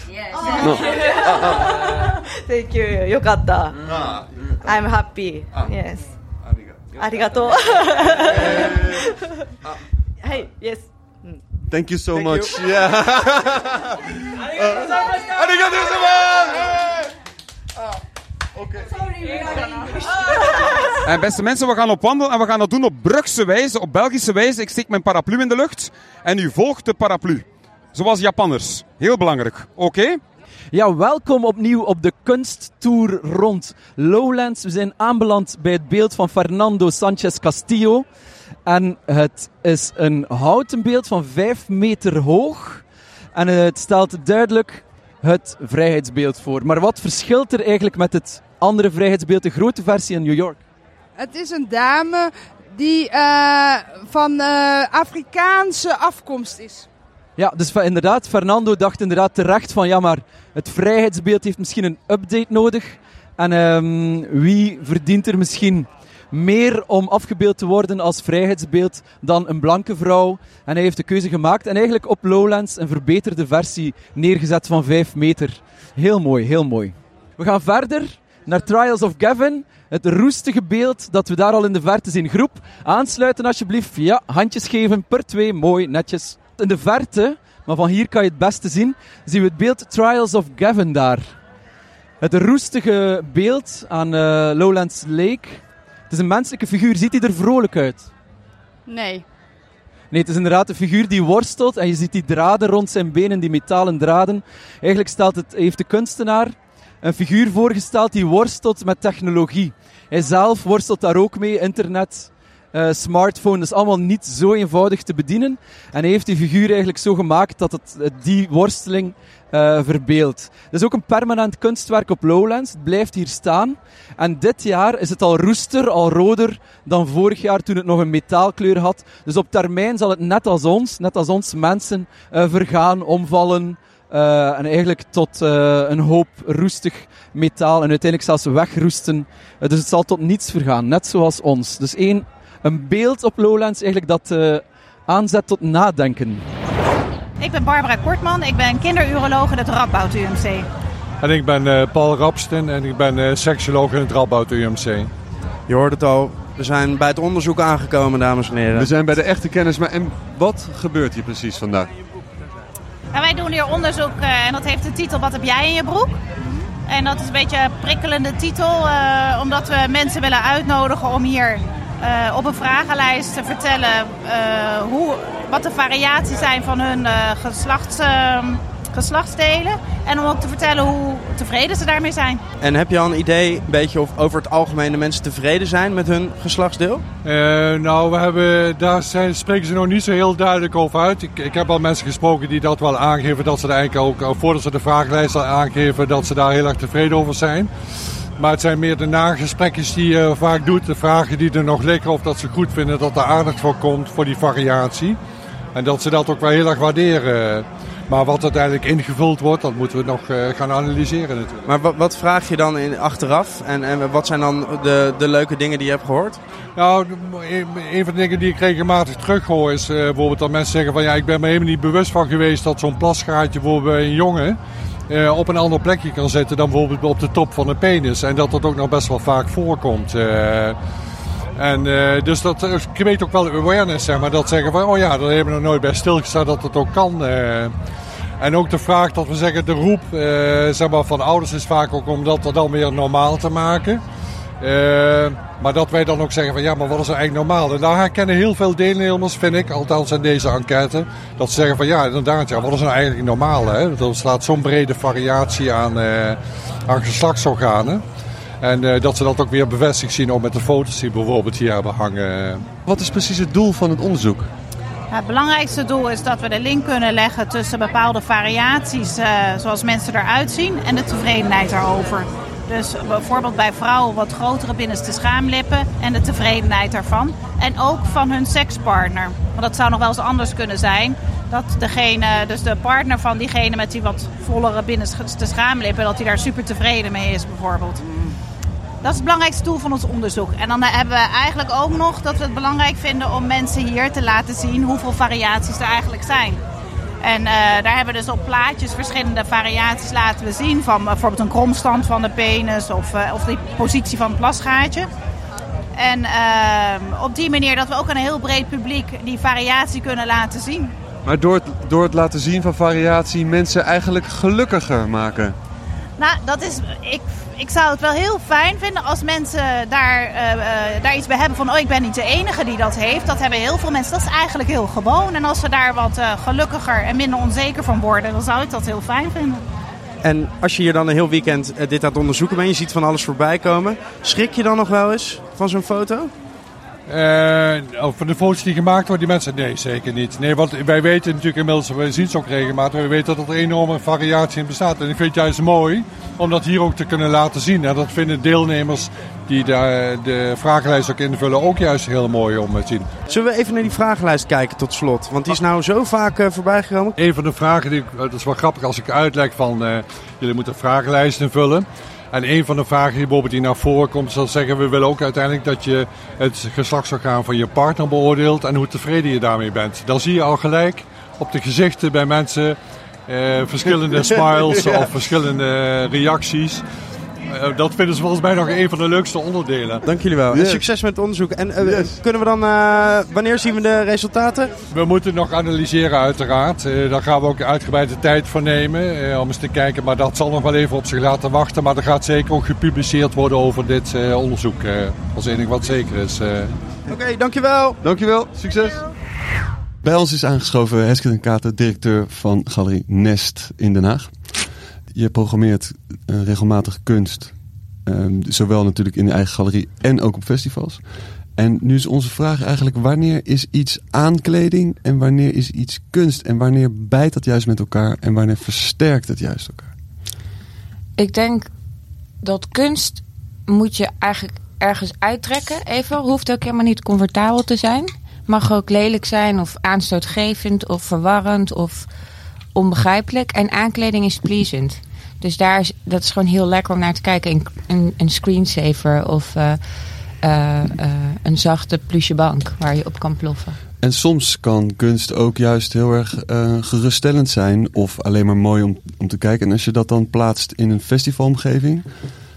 No. <laughs> thank you. よかった。I'm happy. Yes. ありがとう。はい、Yes. <laughs> Thank you so much. <laughs> Yeah. Arigato En beste mensen, we gaan op wandel en we gaan dat doen op Brugse wijze, op Belgische wijze. Ik steek mijn paraplu in de lucht en u volgt de paraplu. Zoals Japanners. Heel belangrijk. Oké? Ja, welkom opnieuw op de kunsttour rond Lowlands. We zijn aanbeland bij het beeld van Fernando Sanchez Castillo. En het is een houten beeld van 5 meter hoog. En het stelt duidelijk het vrijheidsbeeld voor. Maar wat verschilt er eigenlijk met het andere vrijheidsbeeld, de grote versie in New York? Het is een dame die eh, van eh, Afrikaanse afkomst is. Ja, dus inderdaad, Fernando dacht inderdaad terecht van ja, maar het vrijheidsbeeld heeft misschien een update nodig. En ehm, wie verdient er misschien meer om afgebeeld te worden als vrijheidsbeeld dan een blanke vrouw? En hij heeft de keuze gemaakt en eigenlijk op Lowlands een verbeterde versie neergezet van 5 meter. Heel mooi, heel mooi. We gaan verder naar Trials of Gavin. Het roestige beeld dat we daar al in de verte zien. Groep, aansluiten alsjeblieft. Ja, handjes geven per twee, mooi, netjes. In de verte, maar van hier kan je het beste zien, zien we het beeld Trials of Gavin daar. Het roestige beeld aan eh, Lowlands Lake. Het is een menselijke figuur. Ziet hij er vrolijk uit? Nee. Nee, het is inderdaad een figuur die worstelt en je ziet die draden rond zijn benen, die metalen draden. Eigenlijk stelt het, heeft de kunstenaar een figuur voorgesteld die worstelt met technologie. Hij zelf worstelt daar ook mee, internet, eh, smartphone, is allemaal niet zo eenvoudig te bedienen. En hij heeft die figuur eigenlijk zo gemaakt dat het eh, die worsteling eh verbeeldt. Het is ook een permanent kunstwerk op Lowlands, het blijft hier staan. En dit jaar is het al roester, al roder dan vorig jaar toen het nog een metaalkleur had. Dus op termijn zal het net als ons, net als ons mensen, vergaan, omvallen. en eigenlijk tot een hoop roestig metaal en uiteindelijk zelfs wegroesten. Dus het zal tot niets vergaan, net zoals ons. Dus één, een beeld op Lowlands eigenlijk dat eh, aanzet tot nadenken. Ik ben Barbara Kortman, ik ben kinderuroloog in het Radboud UMC. En ik ben eh, Paul Rapsten en ik ben eh seksoloog in het Radboud UMC. Je hoort het al, we zijn bij het onderzoek aangekomen, dames en heren. We zijn bij de echte kennis, maar en wat gebeurt hier precies vandaag? En wij doen hier onderzoek eh, en dat heeft de titel Wat heb jij in je broek? En dat is een beetje een prikkelende titel, eh, omdat we mensen willen uitnodigen om hier eh, op een vragenlijst te vertellen eh, hoe, wat de variaties zijn van hun eh, geslachts, eh, geslachtsdelen. En om ook te vertellen hoe tevreden ze daarmee zijn. En heb je al een idee een beetje of over het algemeen de mensen tevreden zijn met hun geslachtsdeel? Eh, nou, we hebben, daar zijn, spreken ze nog niet zo heel duidelijk over uit. Ik, ik heb al mensen gesproken die dat wel aangeven, dat ze er eigenlijk ook, voordat ze de vragenlijst al aangeven, dat ze daar heel erg tevreden over zijn. Maar het zijn meer de nagesprekjes die je vaak doet, de vragen die er nog liggen, of dat ze goed vinden dat er aandacht voor komt voor die variatie. En dat ze dat ook wel heel erg waarderen. Maar wat uiteindelijk ingevuld wordt, dat moeten we nog eh, gaan analyseren natuurlijk. Maar wat, wat vraag je dan in, achteraf? En, en wat zijn dan de, de leuke dingen die je hebt gehoord? Nou, een van de dingen die ik regelmatig terughoor is eh, bijvoorbeeld dat mensen zeggen van ja, ik ben me helemaal niet bewust van geweest dat zo'n plasgaatje bijvoorbeeld bij een jongen eh, op een ander plekje kan zitten dan bijvoorbeeld op de top van een penis. En dat dat ook nog best wel vaak voorkomt. eh. en eh, dus dat creëert ook wel awareness, zeg maar. Dat zeggen van, oh ja, daar hebben we nog nooit bij stilgestaan dat het ook kan. En ook de vraag dat we zeggen, de roep eh, zeg maar, van ouders is vaak ook om dat dan weer normaal te maken. Eh, maar dat wij dan ook zeggen van ja, maar wat is er eigenlijk normaal? En daar herkennen heel veel deelnemers, vind ik, althans in deze enquête, dat ze zeggen van ja, inderdaad, ja, wat is nou eigenlijk normaal? Hè? Er staat zo'n brede variatie aan, eh, aan geslachtsorganen. En eh, dat ze dat ook weer bevestigd zien, ook met de foto's die bijvoorbeeld hier hebben hangen. Wat is precies het doel van het onderzoek? Het belangrijkste doel is dat we de link kunnen leggen tussen bepaalde variaties, eh, zoals mensen eruit zien, en de tevredenheid daarover. Dus bijvoorbeeld bij vrouwen wat grotere binnenste schaamlippen en de tevredenheid daarvan. En ook van hun sekspartner. Want dat zou nog wel eens anders kunnen zijn. Dat degene, dus de partner van diegene met die wat vollere binnenste schaamlippen, dat hij daar super tevreden mee is bijvoorbeeld. Dat is het belangrijkste doel van ons onderzoek. En dan hebben we eigenlijk ook nog dat we het belangrijk vinden om mensen hier te laten zien hoeveel variaties er eigenlijk zijn. En eh, daar hebben we dus op plaatjes verschillende variaties laten we zien. Van bijvoorbeeld een kromstand van de penis of, eh, of de positie van het plasgaatje. En eh, op die manier dat we ook aan een heel breed publiek die variatie kunnen laten zien. Maar door door het laten zien van variatie mensen eigenlijk gelukkiger maken. Nou, dat is. Ik, ik zou het wel heel fijn vinden als mensen daar, eh, eh, daar iets bij hebben van. Oh, ik ben niet de enige die dat heeft. Dat hebben heel veel mensen. Dat is eigenlijk heel gewoon. En als ze daar wat eh, gelukkiger en minder onzeker van worden, dan zou ik dat heel fijn vinden. En als je hier dan een heel weekend dit aan het onderzoeken bent, je ziet van alles voorbij komen. Schrik je dan nog wel eens van zo'n foto? Eh, of van de foto's die gemaakt worden, die mensen, nee, zeker niet. Nee, want wij weten natuurlijk inmiddels, we zien ze ook regelmatig, we weten dat er een enorme variatie in bestaat. En ik vind het juist mooi om dat hier ook te kunnen laten zien. En dat vinden deelnemers die de, de vragenlijst ook invullen ook juist heel mooi om te zien. Zullen we even naar die vragenlijst kijken tot slot? Want die is nou zo vaak eh, voorbij gekomen. Een van de vragen, die, dat is wel grappig als ik uitleg van, eh, jullie moeten een vragenlijst invullen. En een van de vragen die bijvoorbeeld die naar voren komt, is dat zeggen we willen ook uiteindelijk dat je het geslachtsorgaan van je partner beoordeelt en hoe tevreden je daarmee bent. Dan zie je al gelijk op de gezichten bij mensen eh, verschillende <laughs> smiles Ja. of verschillende reacties. Eh, dat vinden ze volgens mij nog een van de leukste onderdelen. Dank jullie wel. En succes met het onderzoek. En eh, kunnen we dan, eh, wanneer zien we de resultaten? We moeten nog analyseren uiteraard. Eh, daar gaan we ook uitgebreid de tijd voor nemen eh, om eens te kijken. Maar dat zal nog wel even op zich laten wachten. Maar er gaat zeker ook gepubliceerd worden over dit eh, onderzoek. eh, als enig wat zeker is. eh. Oké, dankjewel. Dankjewel, succes. Bij ons is aangeschoven Hesken en Kater, directeur van Galerie Nest in Den Haag. Je programmeert eh, regelmatig kunst, ehm, zowel natuurlijk in de eigen galerie en ook op festivals. En nu is onze vraag eigenlijk, wanneer is iets aankleding en wanneer is iets kunst? En wanneer bijt dat juist met elkaar en wanneer versterkt het juist elkaar? Ik denk dat kunst moet je eigenlijk ergens uittrekken. Even, hoeft ook helemaal niet comfortabel te zijn. Mag ook lelijk zijn of aanstootgevend of verwarrend of onbegrijpelijk. En aankleding is pleasant. Dus daar is, dat is gewoon heel lekker om naar te kijken. Een, een, een screensaver of eh, eh, eh, een zachte pluche bank waar je op kan ploffen. En soms kan kunst ook juist heel erg geruststellend zijn of alleen maar mooi om, om te kijken. En als je dat dan plaatst in een festivalomgeving,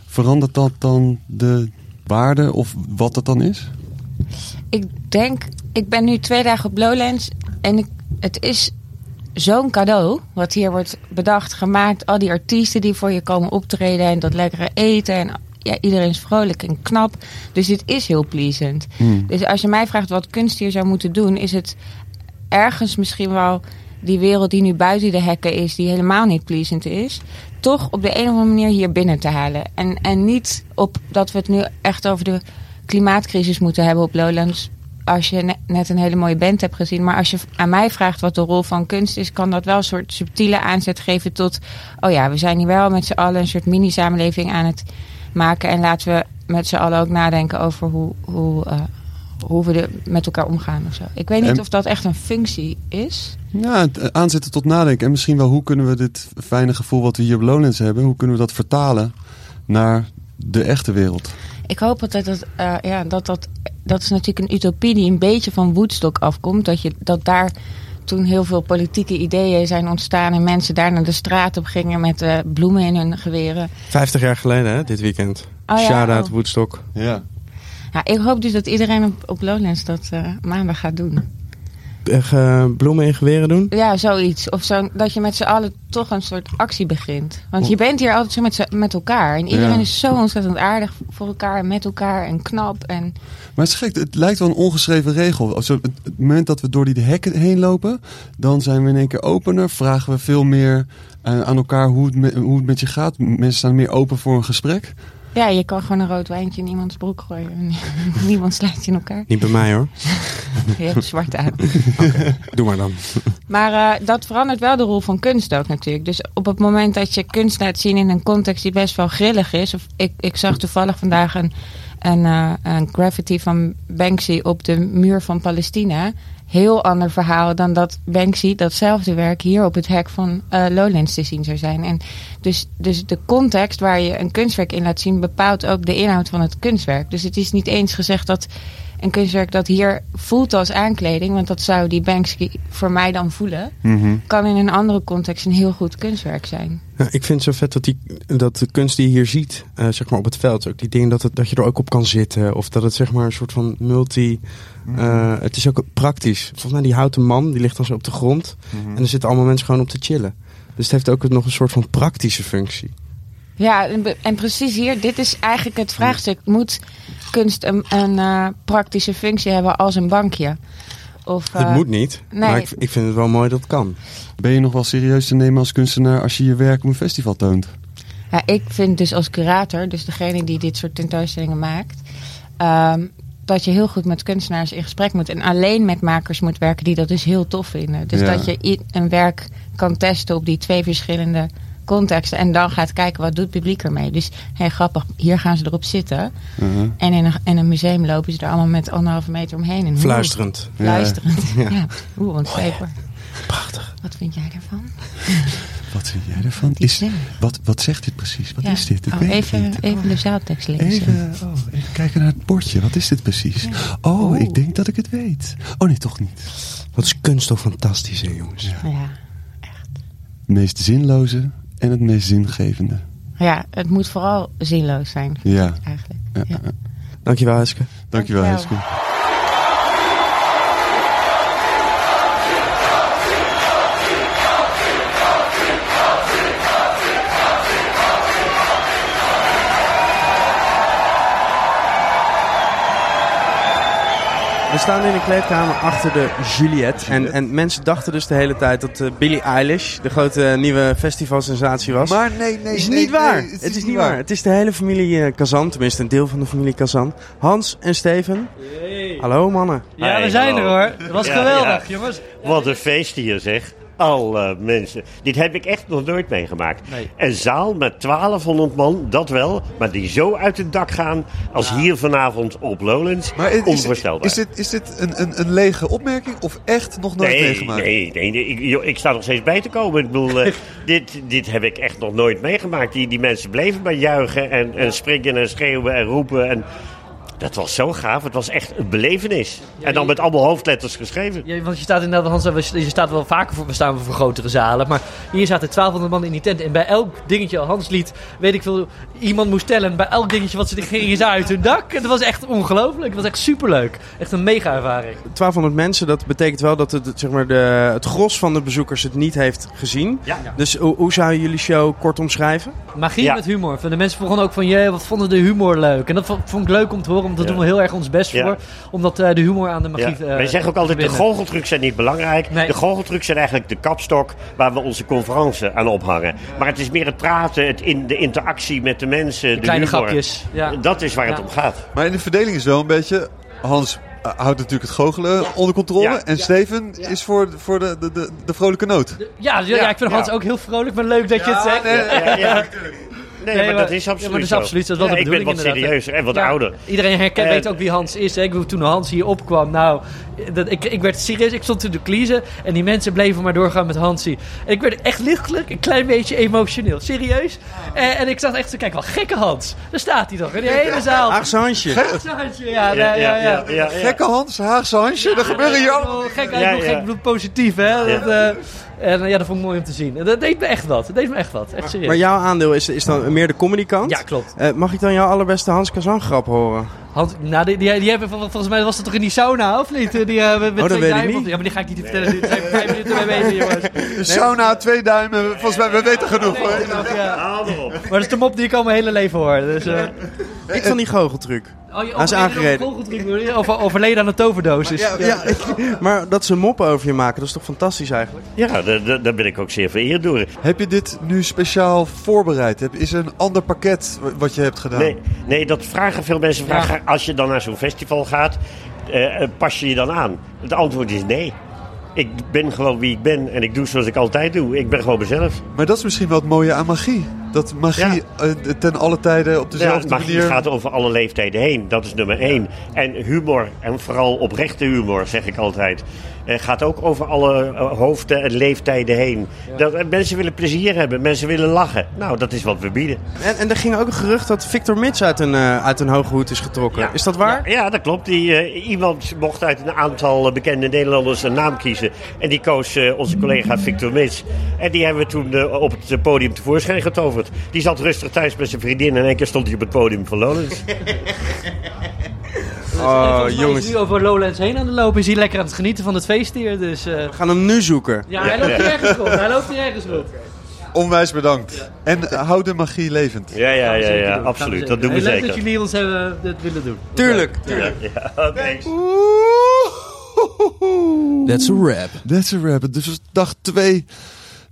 verandert dat dan de waarde of wat het dan is? Ik denk, ik ben nu twee dagen op Lowlands en ik, het is zo'n cadeau wat hier wordt bedacht, gemaakt. Al die artiesten die voor je komen optreden en dat lekkere eten en ja, iedereen is vrolijk en knap. Dus dit is heel pleasant. Hmm. Dus als je mij vraagt wat kunst hier zou moeten doen, is het ergens misschien wel die wereld die nu buiten de hekken is, die helemaal niet pleasant is, toch op de een of andere manier hier binnen te halen. En, en niet op dat we het nu echt over de klimaatcrisis moeten hebben op Lowlands. Als je ne- net een hele mooie band hebt gezien. Maar als je aan mij vraagt wat de rol van kunst is, kan dat wel een soort subtiele aanzet geven tot. Oh ja, we zijn hier wel met z'n allen een soort mini-samenleving aan het maken. En laten we met z'n allen ook nadenken over hoe, hoe, eh, hoe we er met elkaar omgaan of zo. Ik weet niet En- of dat echt een functie is. Ja, het eh, aanzetten tot nadenken. En misschien wel hoe kunnen we dit fijne gevoel wat we hier op Lowlands hebben, hoe kunnen we dat vertalen naar de echte wereld? Ik hoop altijd dat, eh, ja, dat, dat dat is natuurlijk een utopie die een beetje van Woodstock afkomt. Dat, je, dat daar toen heel veel politieke ideeën zijn ontstaan en mensen daar naar de straat op gingen met eh, bloemen in hun geweren. 50 jaar geleden, hè, dit weekend. Oh ja, Shout-out oh. Woodstock. Ja. Ja, ik hoop dus dat iedereen op, op Lowlands dat eh, maandag gaat doen. Echt, eh, bloemen in geweren doen? Ja, zoiets. Of zo, dat je met z'n allen toch een soort actie begint. Want je bent hier altijd zo met, met elkaar. En iedereen Ja. is zo ontzettend aardig voor elkaar en met elkaar en knap. En Maar het is gek, het lijkt wel een ongeschreven regel. Als we- het, het moment dat we door die hekken heen lopen, dan zijn we in één keer opener. Vragen we veel meer eh, aan elkaar hoe het, met, hoe het met je gaat. Mensen staan meer open voor een gesprek. Ja, je kan gewoon een rood wijntje in iemands broek gooien. En <laughs> niemand slijt in elkaar. Niet bij mij hoor. <laughs> Je hebt zwart aan. Doe maar dan. Maar eh, dat verandert wel de rol van kunst ook natuurlijk. Dus op het moment dat je kunst laat zien in een context die best wel grillig is. Of ik, ik zag toevallig vandaag een, een, eh, een graffiti van Banksy op de muur van Palestina. Heel ander verhaal dan dat Banksy datzelfde werk hier op het hek van eh, Lowlands te zien zou zijn. En dus, dus de context waar je een kunstwerk in laat zien bepaalt ook de inhoud van het kunstwerk. Dus het is niet eens gezegd dat een kunstwerk dat hier voelt als aankleding, want dat zou die Banksy voor mij dan voelen, Mhm. kan in een andere context een heel goed kunstwerk zijn. Ja, ik vind het zo vet dat, die, dat de kunst die je hier ziet, eh, zeg maar op het veld, ook die dingen dat, het, dat je er ook op kan zitten. Of dat het zeg maar een soort van multi. eh, het is ook praktisch. Volgens mij die houten man, die ligt dan zo op de grond. En er zitten allemaal mensen gewoon op te chillen. Dus het heeft ook nog een soort van praktische functie. Ja, en, precies hier, dit is eigenlijk het vraagstuk. Moet kunst een, een eh, praktische functie hebben als een bankje? Of, het eh, moet niet, nee. maar ik, ik vind het wel mooi dat het kan. Ben je nog wel serieus te nemen als kunstenaar als je je werk op een festival toont? Ja, ik vind dus als curator, dus degene die dit soort tentoonstellingen maakt, ehm, dat je heel goed met kunstenaars in gesprek moet. En alleen met makers moet werken die dat dus heel tof vinden. Dus Ja. dat je een werk kan testen op die twee verschillende contexten. En dan gaat kijken wat doet het publiek ermee. Dus hey, grappig, hier gaan ze erop zitten. Uh-huh. En in een, in een museum lopen ze er allemaal met anderhalve meter omheen. En hoe- Fluisterend. Fluisterend, <laughs> Ja. ja. Ja. Oeh, wat hoor. Prachtig. Wat vind jij ervan? <laughs> Wat vind jij ervan? Is, wat, wat zegt dit precies? Wat Ja. is dit? Ik Oh, weet even, niet. even de zaaltekst lezen. Even, oh, even kijken naar het bordje. Wat is dit precies? Oh, ik denk dat ik het weet. Oh nee, toch niet. Wat is kunst toch fantastisch, hè, jongens? Ja. Het meest zinloze en het meest zingevende. Ja, het moet vooral zinloos zijn. vind Ja. ik Eigenlijk. Ja. Ja. Dankjewel, Heske. Dankjewel, Dankjewel. Heske. We staan in een kleedkamer achter de Juliette. En, en mensen dachten dus de hele tijd dat eh, Billie Eilish de grote eh, nieuwe festivalsensatie was. Maar nee, nee, is nee, niet waar. nee, het, is, niet waar. Het is de hele familie eh, Kazan, tenminste een deel van de familie Kazan. Hans en Steven. Hallo mannen. Ja, we zijn er hoor. Dat was Ja, geweldig, ja. jongens. Wat een feest hier zeg. Alle mensen. Dit heb ik echt nog nooit meegemaakt. Een zaal met 1200 man, dat wel. Maar die zo uit het dak gaan als hier vanavond op Lowlands. Maar is, onvoorstelbaar. is dit, is dit een, een, een lege opmerking of echt nog nooit nee, meegemaakt? nee, nee, nee, ik, joh, ik sta nog steeds bij te komen. Ik bedoel, eh, <laughs> dit, dit heb ik echt nog nooit meegemaakt. Die, die mensen bleven maar juichen en, en springen en schreeuwen en roepen. En Dat was zo gaaf. Het was echt een belevenis. en dan met allemaal hoofdletters geschreven. Ja, want je staat inderdaad, Hans, we- je staat wel vaker voor, we staan voor grotere zalen. Maar hier zaten 1200 man in die tent. En bij elk dingetje, Hans liet, weet ik veel, iemand moest tellen. Bij elk dingetje wat ze gingen ze uit hun dak. Het was echt ongelooflijk. Het was echt superleuk. Echt een mega ervaring. 1200 mensen, dat betekent wel dat het, zeg maar, de, het gros van de bezoekers het niet heeft gezien. Ja. Dus hoe, hoe zou je jullie show kort omschrijven? Magie met humor. De mensen begonnen ook van, je, wat vonden de humor leuk? En dat vond, vond ik leuk om te horen, want daar Ja. doen we heel erg ons best Ja. voor. Omdat eh, de humor aan de magie Ja. eh, Wij zeggen ook altijd, de goocheltrucs zijn niet belangrijk. De goocheltrucs zijn eigenlijk de kapstok waar we onze conferentie aan ophangen. Maar het is meer het praten, het in, de interactie met de mensen, de, kleine humor. grapjes, ja. Dat is waar het om gaat. Maar in de verdeling is wel een beetje... Hans eh, houdt natuurlijk het goochelen onder controle. Ja. En Steven is voor, voor de, de, de, de vrolijke noot. Ja, ja, ja, ik vind Hans ook heel vrolijk, maar leuk dat je het zegt. nee, ja, ja. Nee, maar dat is ja, absoluut maar dat is zo. absoluut zo. Dat is wel Ja, de ik ben bedoeling wat serieuzer en wat Ja, ouder. Iedereen herkent, Eh, weet ook wie Hans is. Hè. Ik, toen Hans hier opkwam, nou, dat, ik, ik werd serieus, ik stond toen de kliezen en die mensen bleven maar doorgaan met Hansie. En ik werd echt lichtelijk een klein beetje emotioneel. Serieus. En, en ik zat echt te kijken, wel gekke Hans. Daar staat hij toch, in die hele zaal. Haagse Hansje. Haagse Hansje, ja, ja, ja. ja, Gekke Hans, Haagse Hansje, dat gebeurt hier ook. Gek, Ja, ik bedoel, ja. gek, ik bedoel positief, hè. Ja. Dat, eh, en eh, ja, dat vond ik mooi om te zien. En dat deed me echt wat. Dat deed me echt wat. Echt serieus. Maar jouw aandeel is, is dan meer de comedy kant? Ja, klopt. Eh, mag ik dan jouw allerbeste Hans Kazan grap horen? Hans, nou, die, die, die hebben, vol- volgens mij was dat toch in die sauna, of niet? Die, eh, met Oh, dat twee weet ik duimen. niet. Ja, maar die ga ik niet vertellen. Dit zijn vijf minuten mee bezig, jongens. De sauna, twee duimen. Volgens mij, we weten genoeg. hoor. Ja. Maar dat is de mop die ik al mijn hele leven hoor. Dus, eh, Ik van die goocheltruc. Oh, je Hij is aangereden. Over, overleden aan de toverdosis. Ja, ja, ik- <laughs> maar dat ze moppen over je maken, dat is toch fantastisch eigenlijk? Ja, daar, daar- daar ben ik ook zeer vereerd door. Heb je dit nu speciaal voorbereid? Is er een ander pakket wa- wat je hebt gedaan? Nee, nee, dat vragen veel mensen. Vragen, Als je dan naar zo'n festival gaat, eh, eh, pas je je dan aan? Het antwoord is nee. Ik ben gewoon wie ik ben en ik doe zoals ik altijd doe. Ik ben gewoon mezelf. Maar dat is misschien wel het mooie aan magie. Dat magie eh, ten alle tijden op dezelfde ja, magie manier... gaat over alle leeftijden heen. Dat is nummer één. En humor, en vooral oprechte humor, zeg ik altijd... eh, gaat ook over alle eh, hoofden en leeftijden heen. Dat, mensen willen plezier hebben, mensen willen lachen. Nou, dat is wat we bieden. En, en er ging ook een gerucht dat Victor Mits uit een, uit een hoge hoed is getrokken. Is dat waar? Ja, dat klopt. Die, iemand mocht uit een aantal bekende Nederlanders een naam kiezen. En die koos onze collega Victor Mits. En die hebben we toen op het podium tevoorschijn getoverd. Die zat rustig thuis met zijn vriendin en in één keer stond hij op het podium van Lowlands. <laughs> Oh, Hij jongens. is nu over Lowlands heen aan de lopen. Is hij lekker aan het genieten van het feest hier. Dus, eh, We gaan hem nu zoeken. ja, hij loopt hier ergens rond. Hij loopt hier ergens rond. Onwijs bedankt. En eh, hou de magie levend. Ja, ja, ja, zeker ja doen. absoluut. Dat doen we Hey, Leuk zeker. dat jullie ons hebben dit willen doen. Tuurlijk. Ja, ja, oké. That's a wrap. That's a wrap. Dus was dag 2.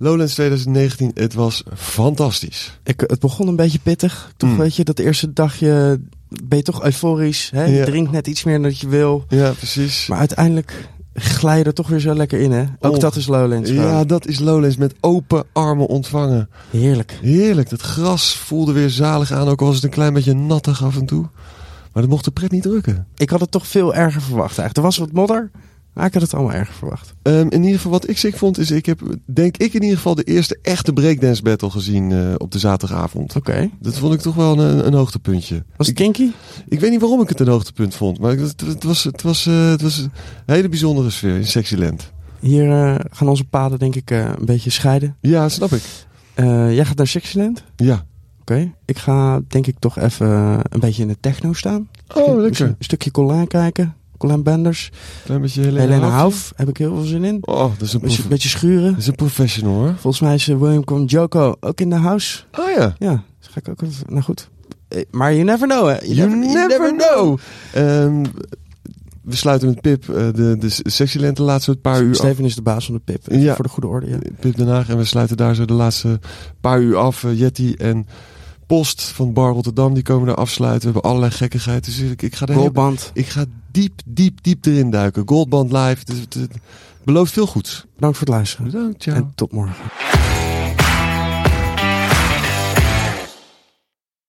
Lowlands 2019. Het was fantastisch. Ik, het begon een beetje pittig. Toch Mm. weet je, dat eerste dagje ben je toch euforisch. Hè? Je Ja. drinkt net iets meer dan je wil. Ja, precies. Maar uiteindelijk glij je er toch weer zo lekker in, hè? Ook Oh. dat is Lowlands. gewoon. Ja, dat is Lowlands met open armen ontvangen. Heerlijk. Heerlijk. Dat gras voelde weer zalig aan. Ook al was het een klein beetje nattig af en toe. Maar dat mocht de pret niet drukken. Ik had het toch veel erger verwacht eigenlijk. Er was wat modder, maar ik had het allemaal erger verwacht. Ehm, in ieder geval wat ik ziek vond is... Ik heb denk ik in ieder geval de eerste echte breakdance battle gezien eh, op de zaterdagavond. Oké. Dat vond ik toch wel een, een hoogtepuntje. Was het kinky? Ik weet niet waarom ik het een hoogtepunt vond. Maar het, het was, het, was, eh, het was een hele bijzondere sfeer in Sexyland. Hier eh, gaan onze paden denk ik een beetje scheiden. Ja, snap ik. Jij gaat naar Sexyland? Ja. Oké. Ik ga denk ik toch even een beetje in de techno staan. Oh, lekker. Een stukje Colijn kijken. Colijn Benders. Klein beetje Helena, Helena Hauf. Heb ik heel veel zin in. Oh, dat is een, Beetje, schuren. dat is een professional hoor. Volgens mij is eh, William Conjoko ook in de house. Oh ja. Ja, dus ga ik ook even... Nou goed. Eh, Maar you never know, hè? You, never, know. Ehm, we sluiten met Pip eh, de, de de laatste paar uur af. Steven is de baas van de PIP. Ja. Voor de goede orde, ja. Pip Den Haag. En we sluiten daar zo de laatste paar uur af. Jetty en Post van Bar Rotterdam, die komen daar afsluiten. We hebben allerlei gekkigheid. Dus ik, ik ga er Goldband. Ik ga diep, diep, diep erin duiken. Goldband live. Het, het- het belooft veel goeds. Bedankt voor het luisteren. Bedankt, ciao. En tot morgen.